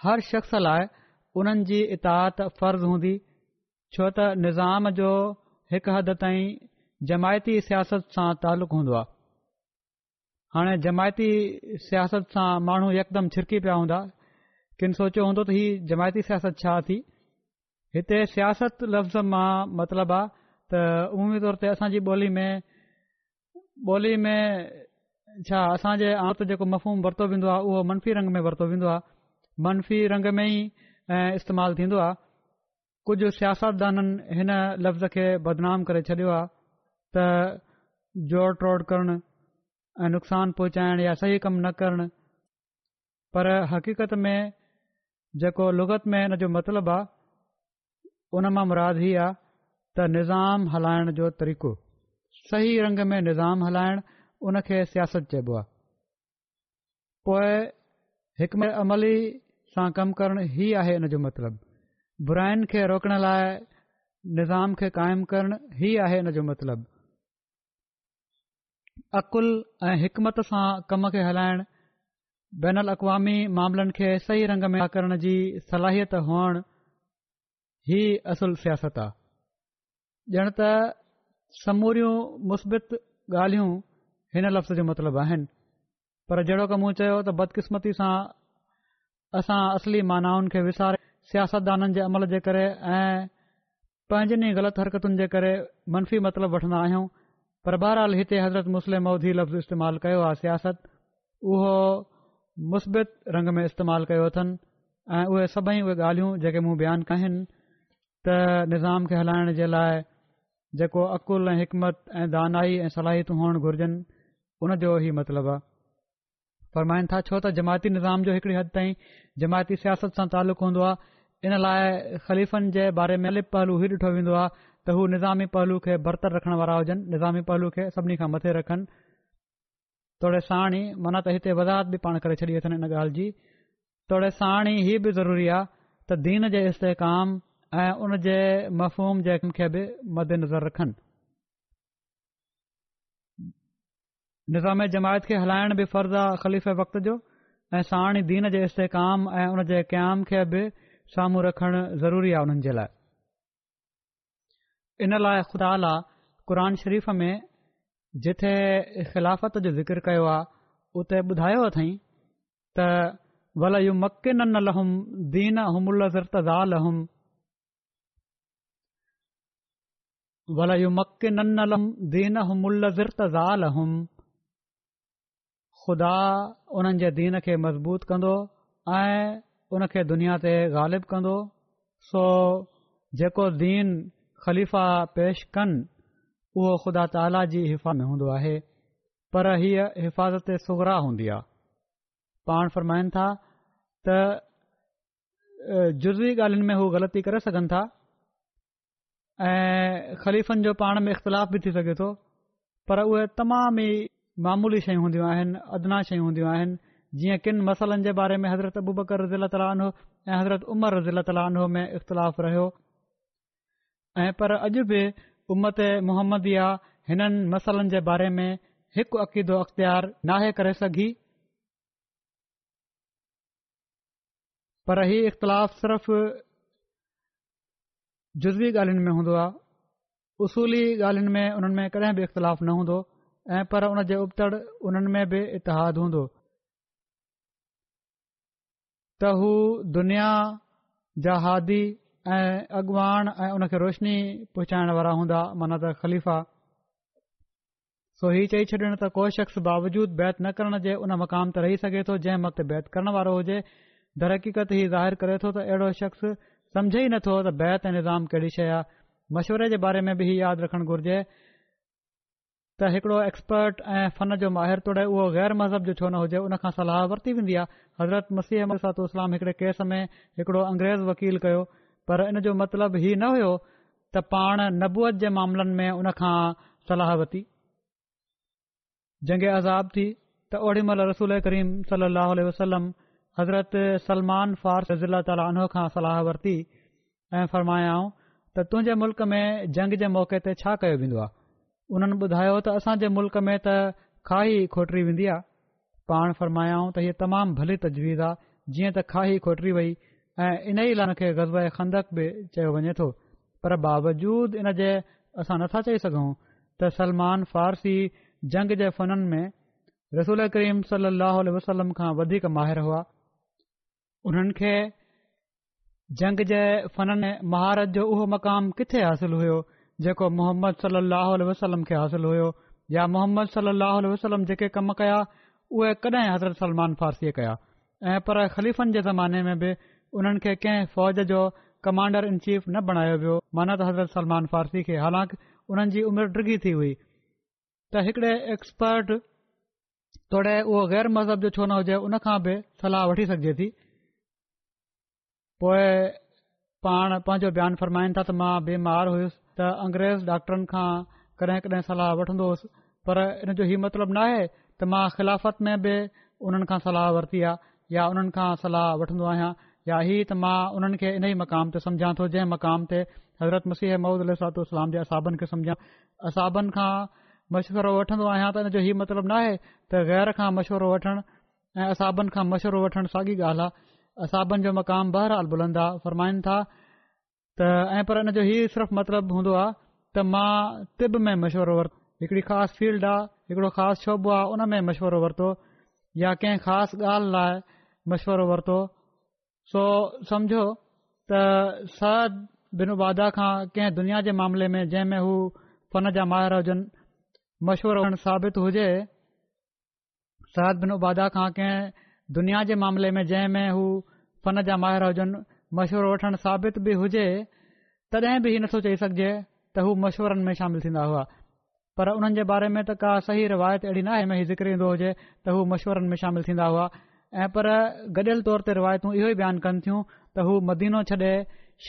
हर शख़्स लाइ उन्हनि जी इता फर्ज़ हूंदी छो त निज़ाम जो हिकु हद ताईं जमायती सियासत सां तालुक़ु हूंदो आहे हाणे जमायती सियासत सां माण्हू यकदमि छिरकी पिया हूंदा किन सोचियो हूंदो त हीअ जमायती सियासत छा थी हिते सियासत लफ़्ज़ मां मतिलबु आहे त उमूमी तौर ते असांजी ॿोली में ॿोली में छा असांजे आंत जेको मफ़ूम वरितो वेंदो आहे उहो मनफ़ी रंग में वरितो वेंदो आहे मनफ़ी रंग में ई ऐं इस्तेमालु थींदो आहे कुझु सियासतदाननि हिन लफ़्ज़ खे बदनाम करे छॾियो आहे त जोड़ टोड़ करणु ऐं नुक़सान पहुचाइण या सही कम न करणु पर हक़ीक़त में जेको लुगत में हिन जो मतिलब आहे उन मां मुराद ई आहे त निज़ाम हलाइण जो तरीक़ो सही रंग में निज़ाम हलाइणु उन खे सियासत चइबो आहे पोइ हिक में अमली सां कमु करणु ई आहे इन जो मतिलबु बुराइनि खे रोकण लाइ निज़ाम खे क़ाइमु करणु ई आहे इन जो मतिलबु अक़ुल ऐं हिकमत सां कमु खे हलाइणु बैनलवामी मामलनि खे सही रंग में करण जी सलाहियत हुअण ही असुल सियासत आहे ॼण त समूरियूं मुस्बित ॻाल्हियूं हिन लफ़्ज़ जो मतिलबु आहिनि पर जहिड़ो क मूं चयो त बदकिस्मती सां असां असली मानाउनि खे विसारे सियासतदाननि जे अमल जे करे ऐं पंहिंजनि ग़लति हरकतुनि जे करे मनफ़ी मतिलबु वठन्दा आहियूं पर बहरहाल हिते हज़रत मुस्लिम मौधी लफ़्ज़ इस्तेमालु कयो आहे सियासत उहो मुस्बित रंग में इस्तेमालु कयो अथनि ऐ उहे सभई उहे ॻाल्हियूं जेके मूं बयानु कनि त निज़ाम खे हलाइण जे लाइ जेको अक़ुलु ऐं हिकमत ऐं दानाई ऐं सलाहियतूं हुअणु घुरजनि उन जो ई मतिलब आहे फरमाइन था छो त जमायती निज़ाम जो हिकड़ी हद ताईं जमायती सियासत सां तालुक़ु हूंदो आहे इन लाइ ख़लीफ़नि जे बारे में अलिप पहलू इहो ॾिठो वेंदो आहे त हू निज़ामी पहलू खे बरतर रखण वारा हुजनि निज़ामी पहलू खे सभिनी खां मथे रखनि तोड़े साणी माना त हिते वज़ाहत बि पाण करे छॾी अथनि इन ॻाल्हि जी तोड़े साणी हीअ बि ज़रूरी आहे त दीन जे इस्तेकाम ऐं उन जे मफ़ूम जेके खे बि मदेनज़र रखनि निज़ाम जमायत खे हलाइण बि फ़र्ज़ आहे ख़लीफ़े वक़्त जो ऐं साणी दीन जे इस्तेकाम ऐं उन जे क़याम खे बि साम्हूं रखणु ज़रूरी आहे उन जे लाइ इन लाइ ख़ुदा आहे क़ुर शरीफ़ में जिथे ख़िलाफ़त जो ज़िक्र कयो आहे उते ॿुधायो अथई त वल यू मक नमीन ख़ुदा उन्हनि जे दीन खे मज़बूत कंदो ऐं उन खे दुनिया ते ग़ालिबु कंदो सो जेको दीन ख़लीफ़ा पेश कनि उहो ख़ुदा ताला जी हिफ़ा में हूंदो आहे पर हीअ हिफ़ाज़त सुगरा हूंदी आहे पाण फ़रमाइनि था त जुज़वी ॻाल्हियुनि में हू ग़लती करे सघनि था ऐं ख़लीफ़ जो पाण में इख़्तिलाफ़ बि थी सघे थो पर उहे तमाम ई मामूली शयूं हूंदियूं आहिनि अदना शयूं हूंदियूं आहिनि जीअं किन मसलनि जे बारे में हज़रत अबूबकर रुज़ी तालाह ऐं हज़रत उमर रज़ील तालहो में इख़्तिलाफ़ रहियो ऐं पर अॼु बि उम्मत मुहम्मदिया हिननि मसालनि जे बारे में हिकु अक़ीदो अख़्तियार नाहे करे सघी पर ही इख़्तिलाफ़ सिर्फ़ जुज़वी ॻाल्हियुनि में हूंदो आहे उसूली ॻाल्हियुनि में उन्हनि में कॾहिं बि इख़्तिलाफ़ न हूंदो ऐ पर उन जे उबतड़ उन्हनि में बि इतिहादु हूंदो त हू दुनिया जा हादी ऐं अॻवान ऐं उन रोशनी पहुचाइण वारा हूंदा माना त ख़लीफ़ा सो हीउ चई छॾण त को शख़्स बावजूद बैत न करण जे उन मक़ाम ते रही सघे थो जंहिं वक़्ति बैत करण वारो हुजे दरक़ीक़त ही ज़ाहिर करे थो त अहिड़ो शख़्स समझ ई नथो त बैत ऐं निज़ाम कहिड़ी शइ आहे मशवरे जे बारे में बि हीउ यादि रखण घुरिजे त हिकड़ो एक्सपर्ट ऐं फन जो माहिर तोड़े उहो गैर मज़हब जो छो न हुजे उनखां सलाहु वरिती वेंदी आहे हज़रत मसीह अहमद इस्लाम सलाम हिकड़े केस में हिकड़ो अंग्रेज़ वकील कयो पर इन जो मतिलबु ही न हुयो त पाण नबूअत जे मामलनि में उनखां सलाह वरिती जंगे अज़ाब थी त ओड़ी महिल रसूल करीम सलाहु वसलम हज़रत सलमान फारन खां सलाह वरिती ऐं फ़रमायाऊं त तुंहि मुल्क में जंग जे मौक़े ते छा कयो वेंदो आहे उन्हनि ॿुधायो त असांजे मुल्क़ में त खाही खोटरी वेंदी आहे पाण फ़र्मायाऊं त हीअ तमामु भली तजवीज़ आहे जीअं त खाही खोटिरी वई ऐं इन ई लाइ خندق खे गज़ब ऐं खंदक बि चयो वञे थो पर बावजूद इन जे असां नथा चई सघूं त सलमान फ़ारसी जंग जे फननि में रसूल करीम सलाह वसलम खां वधीक माहिर हुआ उन्हनि खे जंग जे फननि महारत जो उहो मक़ाम किथे हासिलु हुयो जेको मोहम्मद सली अलाह वसलम खे हासिलु हुओ या मोहम्मद सलाह वसलम जेके कम कया उहे कॾहिं हज़रत सलमान फारसीअ कया ऐं पर ख़लीफ़नि जे ज़माने में बि उन्हनि खे कंहिं फ़ौज जो कमांडर इन चीफ न बणायो वियो माना त हज़रत सलमान फारसी खे हालांकि हुननि जी उमिरि डृी थी हुई त हिकिड़े एक्सपर्ट तोड़े उहो ग़ैर मज़हब जो छो न हुजे उन खां बि सलाह वठी सघिजे थी पोइ पाण पंहिंजो बयानु फरमाइनि था त मां बेमार हुयुसि त अंग्रेज़ डॉक्टरनि खां कॾहिं कॾहिं صلاح वठंदो پر पर इन जो हीउ मतिलबु न आहे त मां ख़िलाफ़त में बि उन्हनि खां सलाहु वरती आहे या उन्हनि खां सलाहु वठंदो आहियां या ही त मां उन्हनि खे इन ई मक़ाम ते सम्झां थो जंहिं मक़ाम ते हज़रत मसीह महूद अलाम जे असाबनि खे सम्झां असाबनि खां मशवरो वठंदो आहियां त इन जो हीअ मतिलबु न त गैर खां मशविरो वठणु ऐं असाबनि खां मशवरो वठणु साॻी ॻाल्हि आहे असाबनि जो मक़ामु बहरहाल बुलंदा फ़रमाइनि था त ऐं पर इन जो हीउ सिर्फ़ु मतिलबु हूंदो आहे त मां तिब में मशवरो वरितो हिकिड़ी ख़ासि फील्ड आहे हिकिड़ो ख़ासि शोबो आहे उन में मशवरो वरितो या कंहिं ख़ासि ॻाल्हि लाइ मशवरो वरितो सो सम्झो त सरद बिनू बादा खां कंहिं दुनिया जे मामले में जंहिं में हू फन जा माहिर हुजनि मशवरो साबित हुजे सरद बिनू बादा खां कंहिं दुनिया जे मामले में जंहिं में हू फन जा माहिर हुजनि मश्वरो वठण साबित बि हुजे तॾहिं बि ई नथो चई सघिजे त हू मश्वरनि में शामिल थींदा हुआ पर हुननि जे बारे में त का सही रिवायत अहिड़ी नाहे ज़िक्र ईंदो हुजे त हू मशवरनि में शामिल थींदा हुआ ऐं पर गडि॒यल तौर ते रिवायतू इहो ई बयान कन थियूं त हू मदीनो छॾे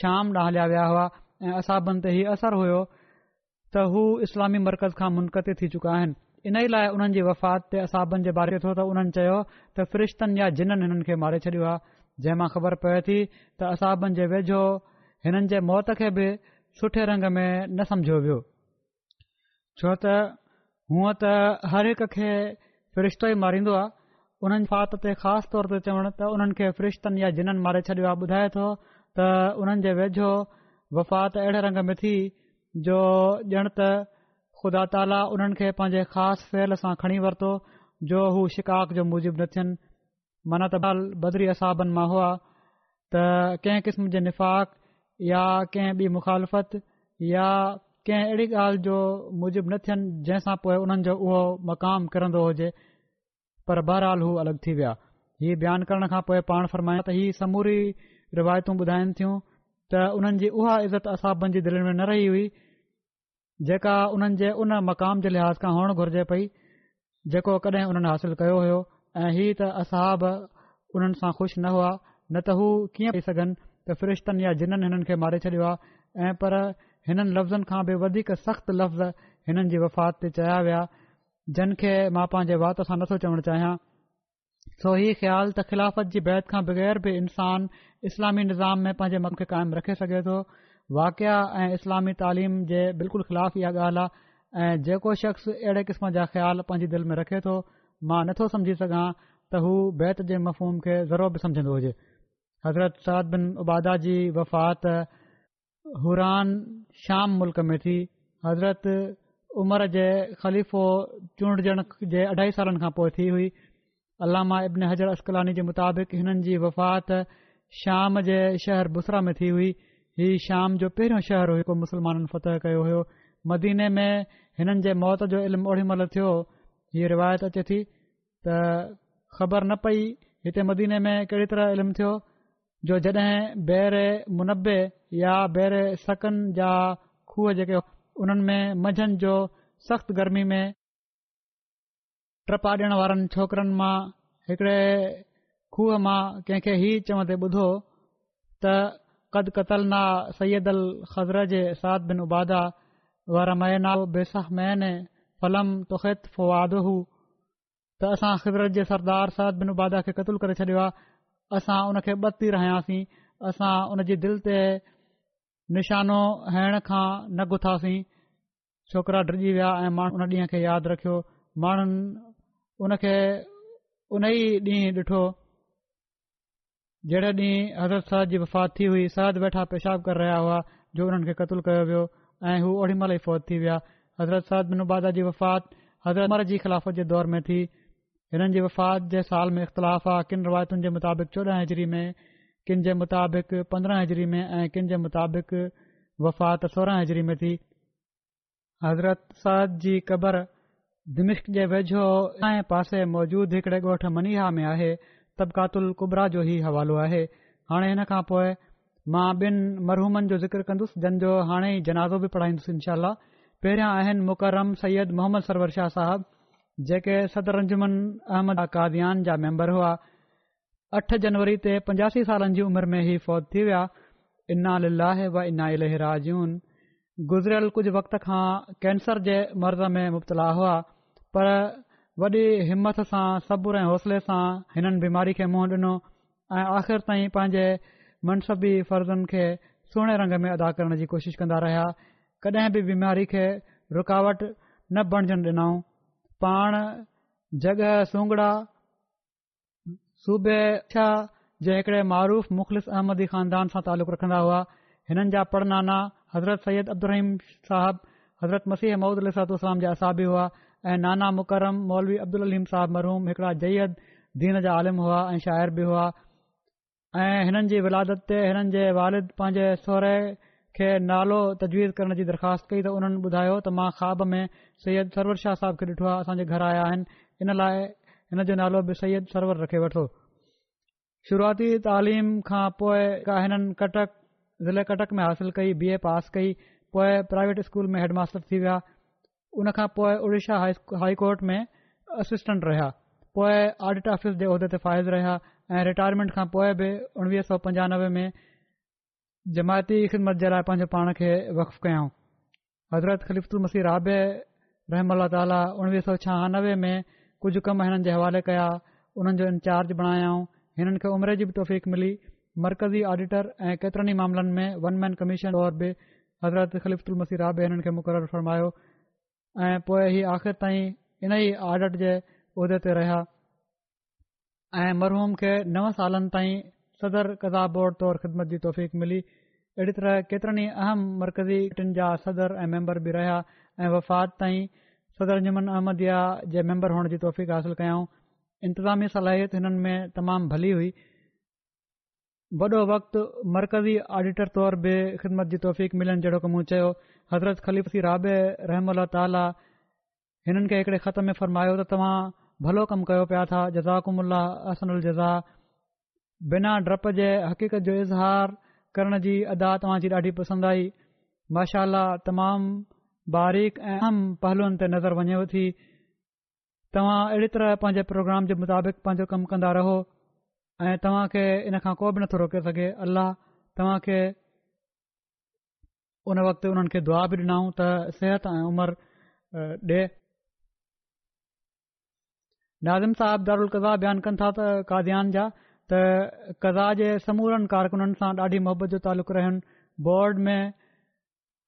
शाम ॾां हलिया विया हुआ ऐं असाबनि ते हीउ असर हुयो त हू इस्लामी मरकज़ खां मुनक़त थी चुका आहिनि इन ई लाइ हुननि जी वफ़ात ते असाबनि जे बारे थो त उन्हनि चयो त फरिश्तनि या जिननि हिननि खे मारे छॾियो आहे जंहिं मां ख़बर पए थी त असाबनि जे वेझो हिननि जे मौत खे बि सुठे रंग में न सम्झियो वियो छो त हुअं त हर हिक खे फ़रिश्तो ई मारींदो आहे हुननि फात ते ख़ासि तौर ते चवण त उन्हनि खे फरिश्तनि या जिननि मारे छॾियो आहे ॿुधाए थो त उन्हनि जे वेझो वफ़ात अहिड़े रंग में थी जो ॼण त ख़ुदा ताला उन्हनि खे पंहिंजे ख़ासि फैल सां खणी वरितो जो हू शिकाक जो मुजिब न थियनि माना त बाल बदरी असाबनि मां हुआ त कंहिं किस्म जे निफ़ाक़ या कंहिं बि मुखालफ़त या कंहिं अहिड़ी ॻाल्हि जो मुजिब न थियनि जंहिंसां पोए उन्हनि जो उहो मक़ाम किरंदो हुजे पर बहरहाल हू अलॻि थी विया हीउ बयानु करण खां पोइ पाण फरमाया त हीअ समूरी रिवायतू ॿुधाइनि थियूं त उन्हनि जी उहा इज़त असाबनि जी दिलनि में न रही हुई जेका उन्हनि जे उन मक़ाम जे लिहाज़ खां हुअणु घुर्जे पई जेको कॾहिं उन्हनि हासिलु कयो हुयो ऐं हीउ त असहब हुननि सां ख़ुशि न हुआ न त हू कीअं चई सघनि त फ़रिश्तनि या जिननि हिननि खे मारे छॾियो आहे ऐ पर हिननि लफ़्ज़नि खां बि वधीक सख़्तु लफ़्ज़ हिननि जी वफ़ात ते चया विया जिन खे मां पंहिंजे वात सां नथो चवण चाहियां सो ही ख़्याल त ख़िलाफ़त जी बैत खां बगैर बि इंसान इस्लामी निज़ाम में पंहिंजे मन खे कायम रखे सघे थो वाकिया ऐं इस्लामी तालीम जे बिल्कुलु ख़िलाफ़ इहा ॻाल्हि आहे ऐ जेको शख़्स अहिड़े क़िस्म जा ख़्याल पांजी दिल में रखे थो मां नथो समझी सघां त हू बैत जे मफ़ूम खे ज़रूर बि सम्झंदो हुजे हज़रत साद बिन उबादा जी वफ़ात हुरान शाम मुल्क़ में थी हज़रत उमर जे ख़लीफ़ो चूंडजण जे अढाई सालनि खां पोइ थी हुई अलामा इब्न हज़र अस्कलानी जे मुताबिक़ हिननि जी वफ़ात शाम जे शहर बुसरा में थी हुई हीउ शाम जो पहिरियों शहर हिकु मुस्लमाननि फ़तह कयो हो मदीने में हिननि जे मौत जो इल्मु ओॾीमहिल थियो हीअ रिवायत अचे थी त ख़बर न पई हिते मदीने में कहिड़ी तरह इल्मु थियो जो जॾहिं ॿहरे मुनबे या बहिरे सकनि जा खुह जेके उन्हनि में मंझंदि जो सख़्तु गर्मी में टपा ॾिण वारनि छोकरनि मां हिकड़े खूह मां कंहिंखे ही चवंदे ॿुधो त क़दकतलना सैद अल ख़ज़र जे साद बिन उबादा वारा मैनाउ बेसा मैने फलम तोखेत फुआ हु त असां ख़ुदरत जे सरदार सद बिन उबादा खे क़तलु करे छडि॒यो आहे असां उन खे बदती रहियासीं असां उन जी दिल ते निशानो हणण खां न गुथासीं छोकरा डरिजी विया ऐ माण्हू उन ॾींहं खे यादि रखियो माण्हुनि उन खे उन ई ॾींहुं ॾिठो जहिड़े ॾींहुं हज़रत सरद जी वफ़ात थी हुई सरद वेठा पेशाब करे रहिया हुआ जो हुननि खे क़तलु कयो वियो ऐं हू ओड़ी महिल थी विया हज़रत सदादा जी वफ़ात हज़रतमर जी ख़िलाफ़त जे दौर में थी हिननि जी वफ़ात जे साल में इख़्तिलाफ़ आहे किन रिवायतुनि जे मुताबिक़ चोॾहां हिजरी में किनि जे मुताबिक़ पंद्रहां हिजरी में ऐं किन जे मुताबिक़ वफ़ात सोरहांजरी में थी हज़रत सद जी क़बर दिमिश्क जे वेझो असांजे पासे मौजूद हिकड़े ॻोठ मनिहा में आहे तबिकातल कुबरा जो ई हवालो आहे हाणे हिन खां पोइ मां बिन मरहूमनि जो ज़िक्र कंदुसि जंहिंजो हाणे ई जनाज़ो बि पढ़ाईंदुसि इनशा पहिरियां आहिनि मुकरम सैद मोहम्मद शाह साहिब जेके सदर अंजुमन अहमद अकादीन जा मैंबर हुआ अठ जनवरी ते पंजासी सालनि जी उमर में हीउ फौत थी विया लाह व लहराजून गुज़िरियल कुझ वक्त खां कैंसर जे मर्ज़ में मुब्तला हुआ पर वॾी हिमथ सां सब्र ऐं हौसले सां हिननि बीमारी खे मुंहं ॾिनो ऐं आख़िर ताईं पंहिंजे मनसबी फर्ज़नि खे सुहिणे रंग में अदा करण जी कोशिश कंदा रहिया कॾहिं बि बीमारी खे रुकावट न बणजनि ॾिनऊं पाण जॻह सुबे उह जे हिकड़े मरुफ़ मुखलिस अहमदी ख़ानदान सां तालुक़ु रखंदा हुआ हिननि जा परनाना हज़रत सैद अब्दुम साहिब हज़रत मसीह महमूद अलतोलाम जा असा हुआ ऐं नाना मुकरम मौलवी अब्दुल रहीम साहिब मरुम हिकड़ा जयद दीन जा आलिम हुआ ऐं शाइर बि हुआ ऐं हिननि जी विलादत ते हिननि जे वालिद पंहिंजे सहुरे खे नालो तजवीज़ करण जी दरख़्वास्त कई त हुननि ॿुधायो त मां ख़्वाब में सैयद सरवर शाह साहब खे ॾिठो आहे असांजे घर आया आहिनि इन लाइ हिन जो नालो बि सैयद सरवर रखे वठो शुरूआती तालीम खां पोइ हिननि कटक ज़िले कटक में हासिल कई बी ए पास कई पोइ प्राइवेट स्कूल में हेडमास्टर थी विया उन खां पोइ उड़ीसा हाई कोर्ट में असिस्टेंट रहिया पोइ आडिट ऑफ़िस जे उहिदे ते फ़ाइज़ रहिया ऐं रिटायरमेंट खां पोइ बि उणिवीह सौ पंजानवे में जमायती ख़िदमत जे लाइ पंहिंजो पाण खे वफ़ कयऊं हज़रत ख़लीफ़ुल मसीह राभे रहम ताल उणिवीह सौ छहानवे में कुझु कम हिननि जे हवाले कया हुननि जो इंचार्ज बणायाऊं हिननि खे उमिरि जी बि तोफ़ीक़ मिली मरकज़ी ऑडिटर ऐं केतिरनि ई मामलनि में वन मैन कमीशन वॉर बि हज़रत ख़लीफ़ुल मसीह राभे हिननि खे मुक़ररु फरमायो ऐं पोइ इहे आख़िर ताईं इन ई ऑडिट जे उहिदे ते रहिया ऐं मरहूम खे नव सालनि ताईं सदर कज़ाब बोर्ड तौरु ख़िदमत जी तौफ़ीक़ मिली अहिड़ी तरह केतिरनि ई अहम मर्कज़ी टा सदर ऐं मेम्बर बि रहिया ऐं वफ़ात ताईं सदर युमन अहमदिया जे मेम्बर हुअण जी तौफ़ीक़ासिल कयाऊं इंतिज़ामी सलाहियत हिननि में तमाम भली हुई वॾो वक़्तु मरकज़ी आडिटर तौर बि ख़िदमत जी तौफ़ीक़ मिलनि जहिड़ो की चयो हज़रत ख़लीफ़ी राब रहम ताल हिननि खे हिकड़े ख़त में फरमायो त तव्हां भलो कमु कयो पिया था जज़ाक़ुम असनल जज़ा बिना डप जे हक़ीक़त जो इज़हार करण जी अदा तव्हांजी ॾाढी पसंदि आई माशाला अला तमाम बारीक ऐं अहम पहलूअनि ते नज़र वञे थी तव्हां अहिड़ी तरह पंहिंजे प्रोग्राम जे मुताबिक़ पंहिंजो कमु कंदा रहो ऐं तव्हां खे इन खां को बि नथो रोके सघे अलाह तव्हां खे उन वक़्त दुआ बि ॾिनऊं त सिहत ऐं उमिरि ॾेज़िम साहिब दारनि था कादयान जा त कज़ा जे समूरनि कारकुननि सां ॾाढी मोहबत जो तालुक़ु रहियुनि बोर्ड में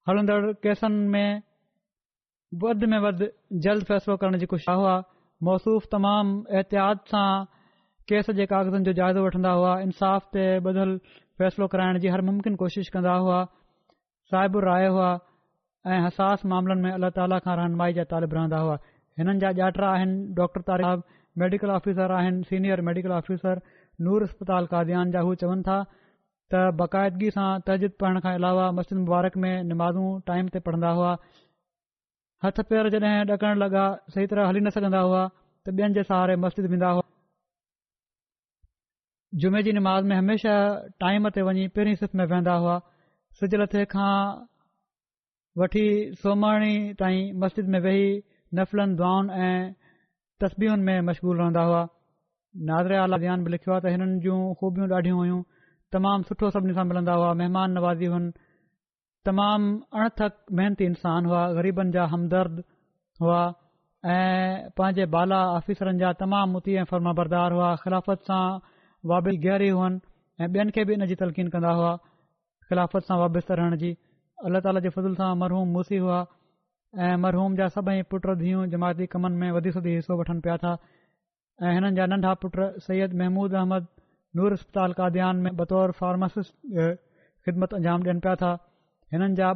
हलंदड़ केसनि में वध में वध जल्द फ़ैसिलो करण जी ख़ुशहाल हुआ मौसूफ़ तमामु एहतियात सां केस जे कागज़नि जो जाइज़ो वठंदा हुआ इंसाफ़ ते ॿधलु फ़ैसिलो कराइण जी हर मुमकिन कोशिश कंदा हुआ साहिबु राय हुआ ऐं अहसास मामलनि में अलाह ताला खां रहनमाई जा तालिब रहंदा हुआ हिननि जा ॾातिरा आहिनि डॉ तारियाब मेडिकल आफ़िसर आहिनि सीनियर मेडिकल आफ़िसर नूर इस्पताल क़ादान जा हू चवनि था त बाक़ायदगी सां तज़िद पढ़ण खां अलावा मस्जिद मुबारक में निमाज़ू टाइम ते पढ़ंदा हुआ हथु पेर जॾहिं ॾकण लॻा सही तरह हली न सघंदा हुआ त ॿियनि जे सहारे मस्जिद वेंदा हुआ जुमे जी निमाज़ में हमेशा टाइम ते वञी पहिरीं सिफ़ में वेहंदा हुआ सिॼु लथे खां वठी सोमाणी ताईं मस्जिद में वेही नफ़लनि दुआनि ऐं तस्बीनि में मशगूल रहंदा हुआ नाज़र आला दान बि लिखियो आहे त हिननि जूं खूबियूं ॾाढियूं हुयूं तमामु सुठो सभिनी सां मिलंदा हुआ महिमान नवाज़ी हुनि तमामु अणथक मेहनती इंसान हुआ ग़रीबनि जा हमदर्द हुआ ऐ बाला आफ़ीसरनि जा तमामु मुती ऐं फर्मा बरदार हुआ ख़िलाफ़त सां वाबिल गहरी हुअनि ऐं बि॒नि खे बि इनजी तलक़ीन कंदा हुआ ख़िलाफ़त सां वाबस्तु रहण जी अल्ला ताला जे फज़ुल सां मरहूम मूसी हुआ ऐं मरहूम जा सभई पुट धीअ जमायती कमनि में वधी सदी हिसो वठनि पिया था اِن جا نڈا پٹ سد محمود احمد نور اسپتال قادیاان میں بطور فارماسٹ خدمت اجام دن پیا تھا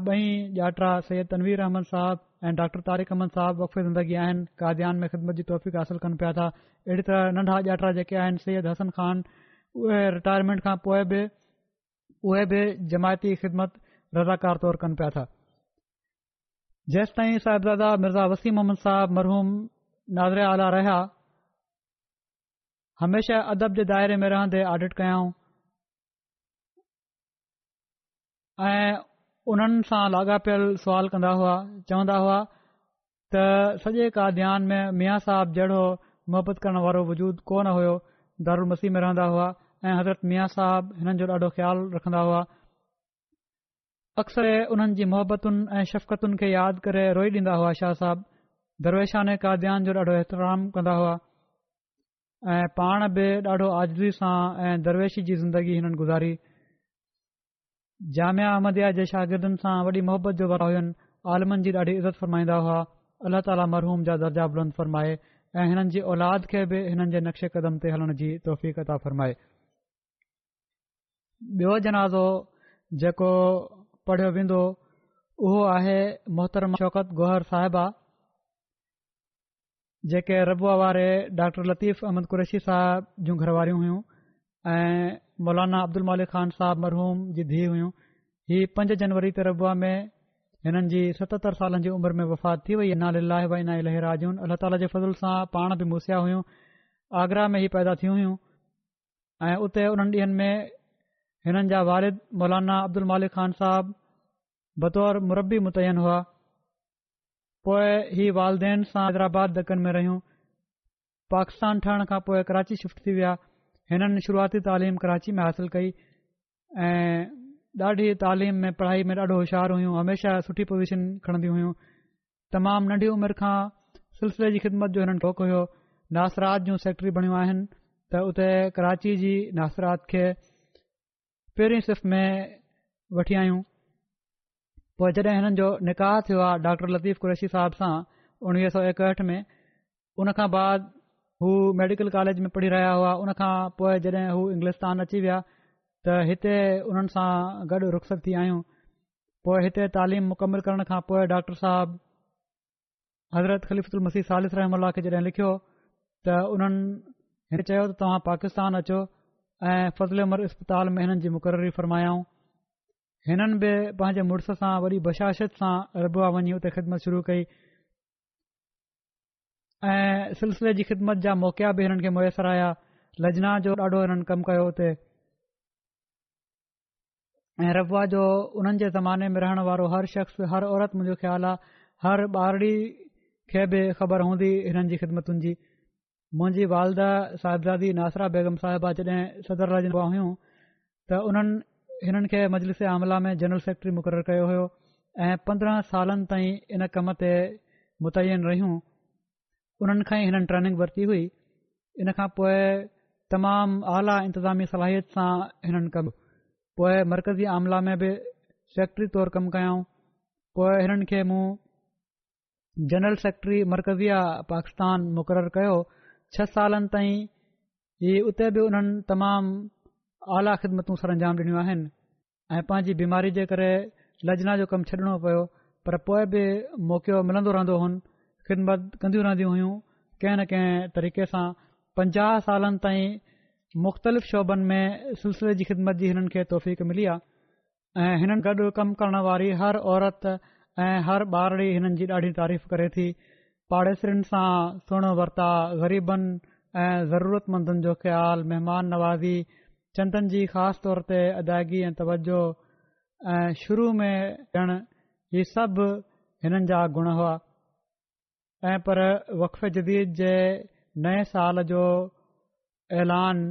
بئی ڈاکٹر سید تنویر احمد صاحب ڈاکٹر طارق احمد صاحب وقفی زندگی آادیاان میں خدمت کی توفیق حاصل کرا احی طرح ننڈا ڈاترا جکے آپ سید حسن خان او ریٹائرمینٹ کے پوائ بھی جماعتی خدمت رضاکار تور کن پیا تھا جیس تائی صاحبزادہ مرزا وسیم احمد صاحب مرحوم ناظرا آلا رہا हमेशा अदब जे دائرے में रहंदे ऑडिट कयाऊं ऐं उन्हनि सां लाॻापियल सवाल कंदा हुआ चवंदा ہوا त सॼे काद्यान में मिया साहब जहिड़ो हो मोहबत करण वारो वजूदु कोन हुयो दारूल मसीह में रहंदा हुआ ऐं हज़रत साहब हिननि जो ॾाढो हुआ अक्सर हुननि जी मोहबतुनि ऐं शफ़क़तुनि खे यादि करे रोई ॾींदा हुआ शाह साहब दरवेशान ने जो ॾाढो एतिराम कंदा हुआ ऐं पाण बि ॾाढो आज़दी सां ऐं दरवेशी जी ज़िंदगी हिननि गुज़ारी जामिया अहमदिया जे शागिर्दनि सां वॾी मोहब्बत जो हुयुनि आलमनि जी ॾाढी इज़त फ़र्माईंदा हुआ अलाह ताला मरहूम जा दर्जा बुलंद फ़रमाए ऐं हिननि जी औलाद खे बि हिननि जे नक्शे कदम ते हलण जी तौफ़ फरमाए ॿियो जनाज़ो जेको पढ़ियो वेंदो उहो आहे मोहतरम शौक़त गोहर साहिबा जेके रबुआ वारे डॉ लतीफ़ अहमद क़ुरशी साहिब जूं घरवारियूं हुयूं ऐं मौलाना अब्दुल मालिक ख़ान साहिब मरहूम जी धीउ हुयूं हीअ पंज जनवरी ते रबुआ में हिननि जी सतहतरि सालनि जी उमिरि में वफ़ात थी वई नाली लाहे भाई नािलाजू अलाह ताला जे फज़ल सां पाण बि मूसिया हुयूं आगरा में ई पैदा थियूं हुयूं ऐं उते उन्हनि ॾींहनि में हिननि जा वारिद मौलाना अब्दुल मालिक ख़ान साहिब बतौर मरबी मुतैन हुआ पोए ही वालदेन सां हैदराबाद दक्न में रहियूं पाकिस्तान ठहण खां पोइ कराची शिफ्ट थी विया हिननि शुरूआती तालीम कराची में हासिल कई ऐं ॾाढी तालीम में पढ़ाई में ॾाढो होशियारु हुयूं हमेशा सुठी पोज़ीशन खणंदियूं हुयूं तमामु नंढी उमिरि खां सिलसिले जी ख़िदमत जो हिननि ठोकु हुयो नासिर जूं सेक्टरी बणियूं आहिनि त उते कराची जी नासिर खे पहिरियों सिफ़ में वठी आयूं पोइ जॾहिं हिननि जो निकाह थियो आहे डॉक्टर लतीफ़ कुरैशी साहिब सां उणिवीह सौ एकहठि में हुन बाद हू मेडिकल कॉलेज में पढ़ी रहिया हुआ हुन खां पोइ जॾहिं हू इंग्लिश्तान अची विया त हिते हुननि सां गॾु रुखस थी आयूं पोइ हिते तालीम मुकमल करण खां पोइ डॉक्टर साहिब हज़रत ख़लीफ़ मसीह सालिस रहम खे जॾहिं लिखियो त हुननि हिन चयो तव्हां पाकिस्तान अचो ऐं फज़ले उमर अस्पताल में हिननि जी मुक़ररी फरमायाऊं हिननि बि पंहिंजे मुड़ुस सां वरी बशाशत सां रबुआ वञी हुते ख़िदमत शुरू कई ऐं सिलसिले जी ख़िदमत जा मौकिया बि हिननि खे मुयसरु आया लजना जो ॾाढो हिननि कमु कयो हुते ऐं रबा जो हुननि जे ज़माने में रहण वारो हर शख़्स हर औरत मुंहिंजो ख़्याल आहे हर ॿारड़ी खे बि ख़बर हूंदी हिननि जी ख़िदमतुनि जी मुंहिंजी वालदा साहिबादी नासरा बेगम साहिबा जॾहिं सदर रजंदो हुयूं त उन्हनि हिननि खे मजलिस आमला में जनरल सेक्रेटरी मुक़ररु कयो हुयो ऐं पंद्रहं सालनि ताईं इन कम ते मुतैन रहियूं उन्हनि खां ई हिननि ट्रेनिंग वरिती हुई इन खां पोइ तमामु आला इंतिज़ामी सलाहियत सां हिननि कबु पोइ मर्कज़ी आमला में बि सेक्रेटरी तौरु कमु कयाऊं पोइ हिननि खे मूं जनरल सेक्रेटरी मर्कज़ी पाकिस्तान मुक़ररु कयो छह सालनि ताईं ही उते बि उन्हनि तमामु आला ख़िदमतू सर अंजाम ॾिनियूं आहिनि ऐं पंहिंजी बीमारी जे करे लजना जो कमु छॾणो पियो पर पोइ बि मौकियो मिलंदो रहंदो हुउनि ख़िदमत कंदी रहंदियूं हुयूं कंहिं न कंहिं तरीक़े सां पंजाह सालनि ताईं मुख़्तलिफ़ में सिलसिले जी ख़िदमत जी हिननि खे तौफ़ मिली आहे ऐं हिननि गॾु कम करण वारी हर औरत ऐं हर ॿार ई हिननि जी ॾाढी तारीफ़ करे थी पाड़ेसरनि सां सुहिणो वरिता ग़रीबनि ऐं ज़रूरतमंदनि जो ख़्यालु महिमान नवाज़ी चंदनि जी خاص तौर ते अदायगी ऐं तवजो ऐं शुरू में ॾियण ई सभु हिननि जा गुण हुआ ऐं पर वक़फ़े जदीद जे नए साल जो ऐलान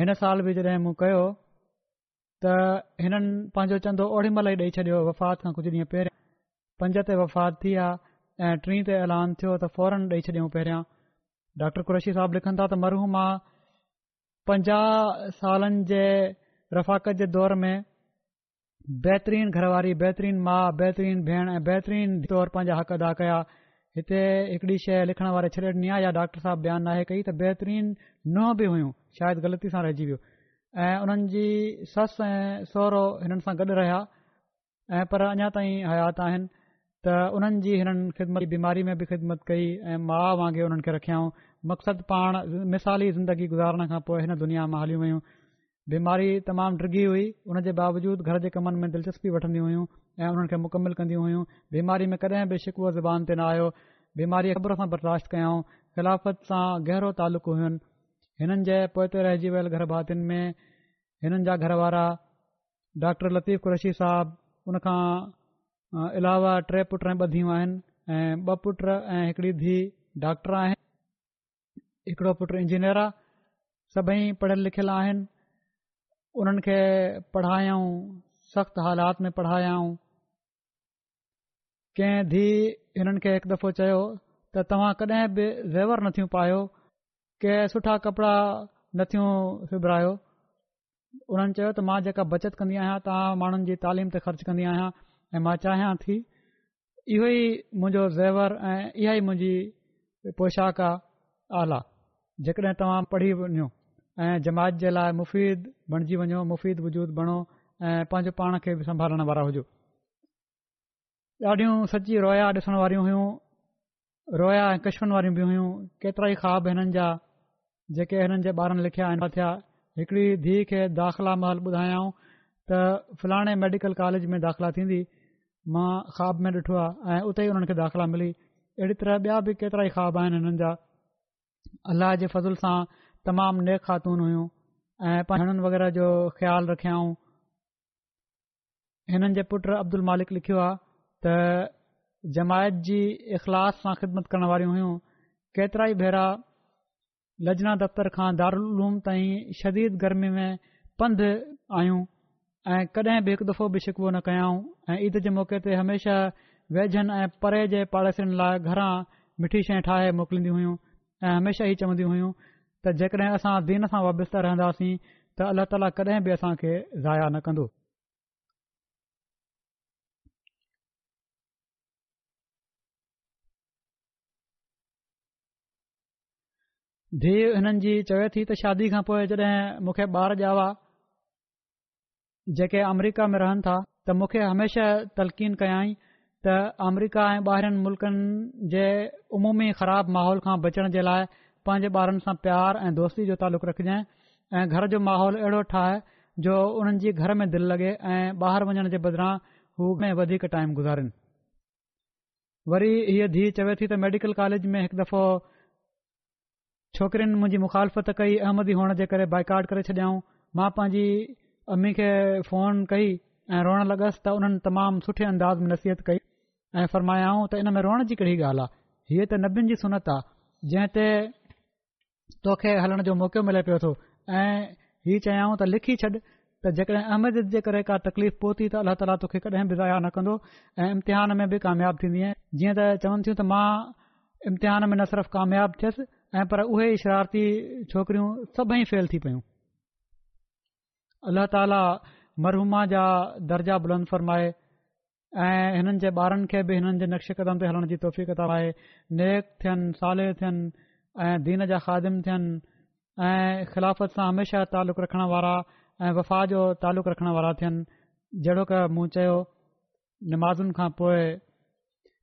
हिन साल बि जॾहिं मूं कयो त हिननि पंहिंजो चंदो ओड़ी महिल ई ॾेई छॾियो वफ़ात खां وفات ॾींहं آ पंज ते वफ़ात थी आहे ऐं ते ऐलान थियो त फौरन ॾेई छॾियाऊं पहिरियां डॉर्शी साहिब पंजाह सालनि जे रफ़ाक़त जे दौर में बेहतरीन घरवारी बेहतरीन माउ बेहतरीन भेण ऐं बेहतरीन तौर पंहिंजा हक़ अदा कया हिते हिकड़ी शइ लिखण वारे छॾणी आहे या डॉक्टर साहिबु बयानु नाहे कई त बहितरीन नुंहुं बि हुइयूं शायदि ग़लती सां रहिजी वियो ऐं उन्हनि जी ससु ऐं सहुरो हिननि सां गॾु रहिया ऐं पर अञा ताईं हयात आहिनि त उन्हनि जी हिननि ख़िदमत बीमारी में बि ख़िदमत कई ऐं माउ वांगुरु हुननि खे रखियाऊं मक़सदु पाण मिसाली ज़िंदगी गुज़ारण खां पोइ हिन دنیا मां हली वयूं بیماری تمام ڈرگی ہوئی हुन जे باوجود گھر जे کمن میں دلچسپی वठंदियूं हुयूं ऐं हुननि खे मुकमलु कंदियूं हुयूं बीमारी में कॾहिं बि शिकुअ ज़बान ते न आयो बीमारी अख़बर सां बर्दाश्त خلافت ख़िलाफ़त सां تعلق तालुक़ु हुइनि हिननि जे पोइ گھر रहिजी वियल घर جا گھر وارا जा घर वारा صاحب ان कुर्शी साहब हुन खां अलावा टे पुट ॿ धीअयूं आहिनि ऐं ॿ हिकड़ो पुटु इंजीनियर आहे सभई पढ़ियल लिखियल आहिनि उन्हनि खे पढ़ायाऊं सख़्तु हालात में पढ़ायाऊं कंहिं धीउ हिननि खे हिकु दफ़ो चयो त तव्हां कॾहिं बि ज़ैवर नथियूं पायो के सुठा कपिड़ा नथियूं सिबायो उन्हनि चयो त मां जेका बचति कंदी आहियां तव्हां माण्हुनि जी तालीम ते ख़र्च कंदी आहियां ऐं मां चाहियां थी इहो ई मुंहिंजो ज़ेवर ऐं इहा ई मुंहिंजी पोशाक आहे आला जेकॾहिं तव्हां पढ़ी वञो ऐं जमात जे लाइ मुफ़ीद बणिजी वञो मुफ़ीद वजूद बणो ऐं पंहिंजो पाण खे बि संभालण वारा हुजो ॾाढियूं सची रोया ॾिसणु वारियूं हुइयूं रोया ऐं कशवन वारियूं बि हुइयूं केतिरा ई ख्वा हिननि जा जेके हिननि जे ॿारनि लिखिया थिया हिकड़ी धीउ खे दाख़िला महल ॿुधायऊं त फलाणे मेडिकल कॉलेज में दाख़िला थींदी मां ख्वाब में ॾिठो आहे ऐं उते ई हुननि खे दाख़िला मिली अहिड़ी तरह ॿिया बि केतिरा ई ख्वा आहिनि हिननि अलाह जे फज़ल सां तमामु नेक ख़ातून हुइयूं ऐं पंहिंजनि वग़ैरह जो ख़्यालु रखियाऊं हिननि जे पुट अब्दुल मालिक लिखियो आहे त जमायत जी इख़लास सां ख़िदमत करण वारियूं हुयूं केतिरा ई भेरा लजना दफ़्तर खां दारालूम ताईं शदीद गर्मी में पंधु आहियूं ऐं कॾहिं बि हिकु दफ़ो बि शिकवो न कयाऊं ईद जे मौके ते हमेशा वेझनि ऐं परे जे पड़ेसनि लाइ घरां मिठी शइ ठाहे मोकिलींदियूं हुयूं ऐं हमेशह ई चवंदियूं हुयूं त जेकॾहिं असां दीन सां वाबिस्ता रहंदासीं त अल्ला ताला कॾहिं बि असांखे ज़ाया न कंदो धीउ हिननि जी चवे थी त शादी खां पोइ जॾहिं मूंखे ॿार ॼा जेके अमरीका में रहनि था त मूंखे हमेशह तलकीन कयाई त अमरिका ऐं ॿाहिरनि मुल्कनि जे अमूमी ख़राब माहौल खां बचण जे लाइ पंहिंजे ॿारनि सां प्यार ऐं दोस्ती जो तालुक रखजांइ ऐं घर जो माहौल अहिड़ो ठाहे जो हुननि जी घर में दिलि लॻे ऐं ॿाहिरि वञण जे बदिरां हू घणे वधीक टाइम गुज़ारीनि वरी हीअ धीअ चवे थी त मेडिकल कॉलेज में हिकु दफ़ो छोकरिन मुंहिंजी मुखालत कई अहमदी हुअण जे करे बाइकाट करे छॾियऊं मां पंहिंजी अम्मी खे फ़ोन कई ऐं रोइण लगसि त हुननि तमामु सुठे अंदाज़ में नसीहत कई ऐं फ़र्मायाऊं त इन में रोअण जी कहिड़ी ॻाल्हि आहे हीअ त नबियुनि जी सुनत आहे जंहिं ते तोखे हलण जो मौको मिले पियो थो ऐं हीउ चयाऊं त लिखी छॾ त जेकॾहिं अहमद जे करे का तकलीफ़ पहुती त अलाह ताला तोखे कॾहिं बि ज़ाया न कंदो ऐं इम्तिहान में बि कामयाबु थींदी जीअं त चवनि थियूं त मां इम्तिहान में न सिर्फ़ कामयाब थियुसि ऐं पर उहे शरारती छोकिरियूं सभई फेल थी पयूं अलाह ताला मरहूमा जा दर्जा बुलंद फ़रमाए ऐं हिननि जे ॿारनि खे बि हिननि जे नक्श कदम ते हलण जी तौफ़ आहे नेक थियनि साले थियनि ऐं दीन जा खादिम थियनि ऐं ख़िलाफ़त सां हमेशह तालुक़ु रखण वारा ऐं वफ़ा जो ताल्लुक रखणु वारा थियनि जहिड़ो क मूं चयो नमाज़ुनि खां पोइ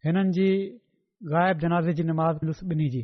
हिननि जी जनाज़े जी नमाज़ुस्ी जी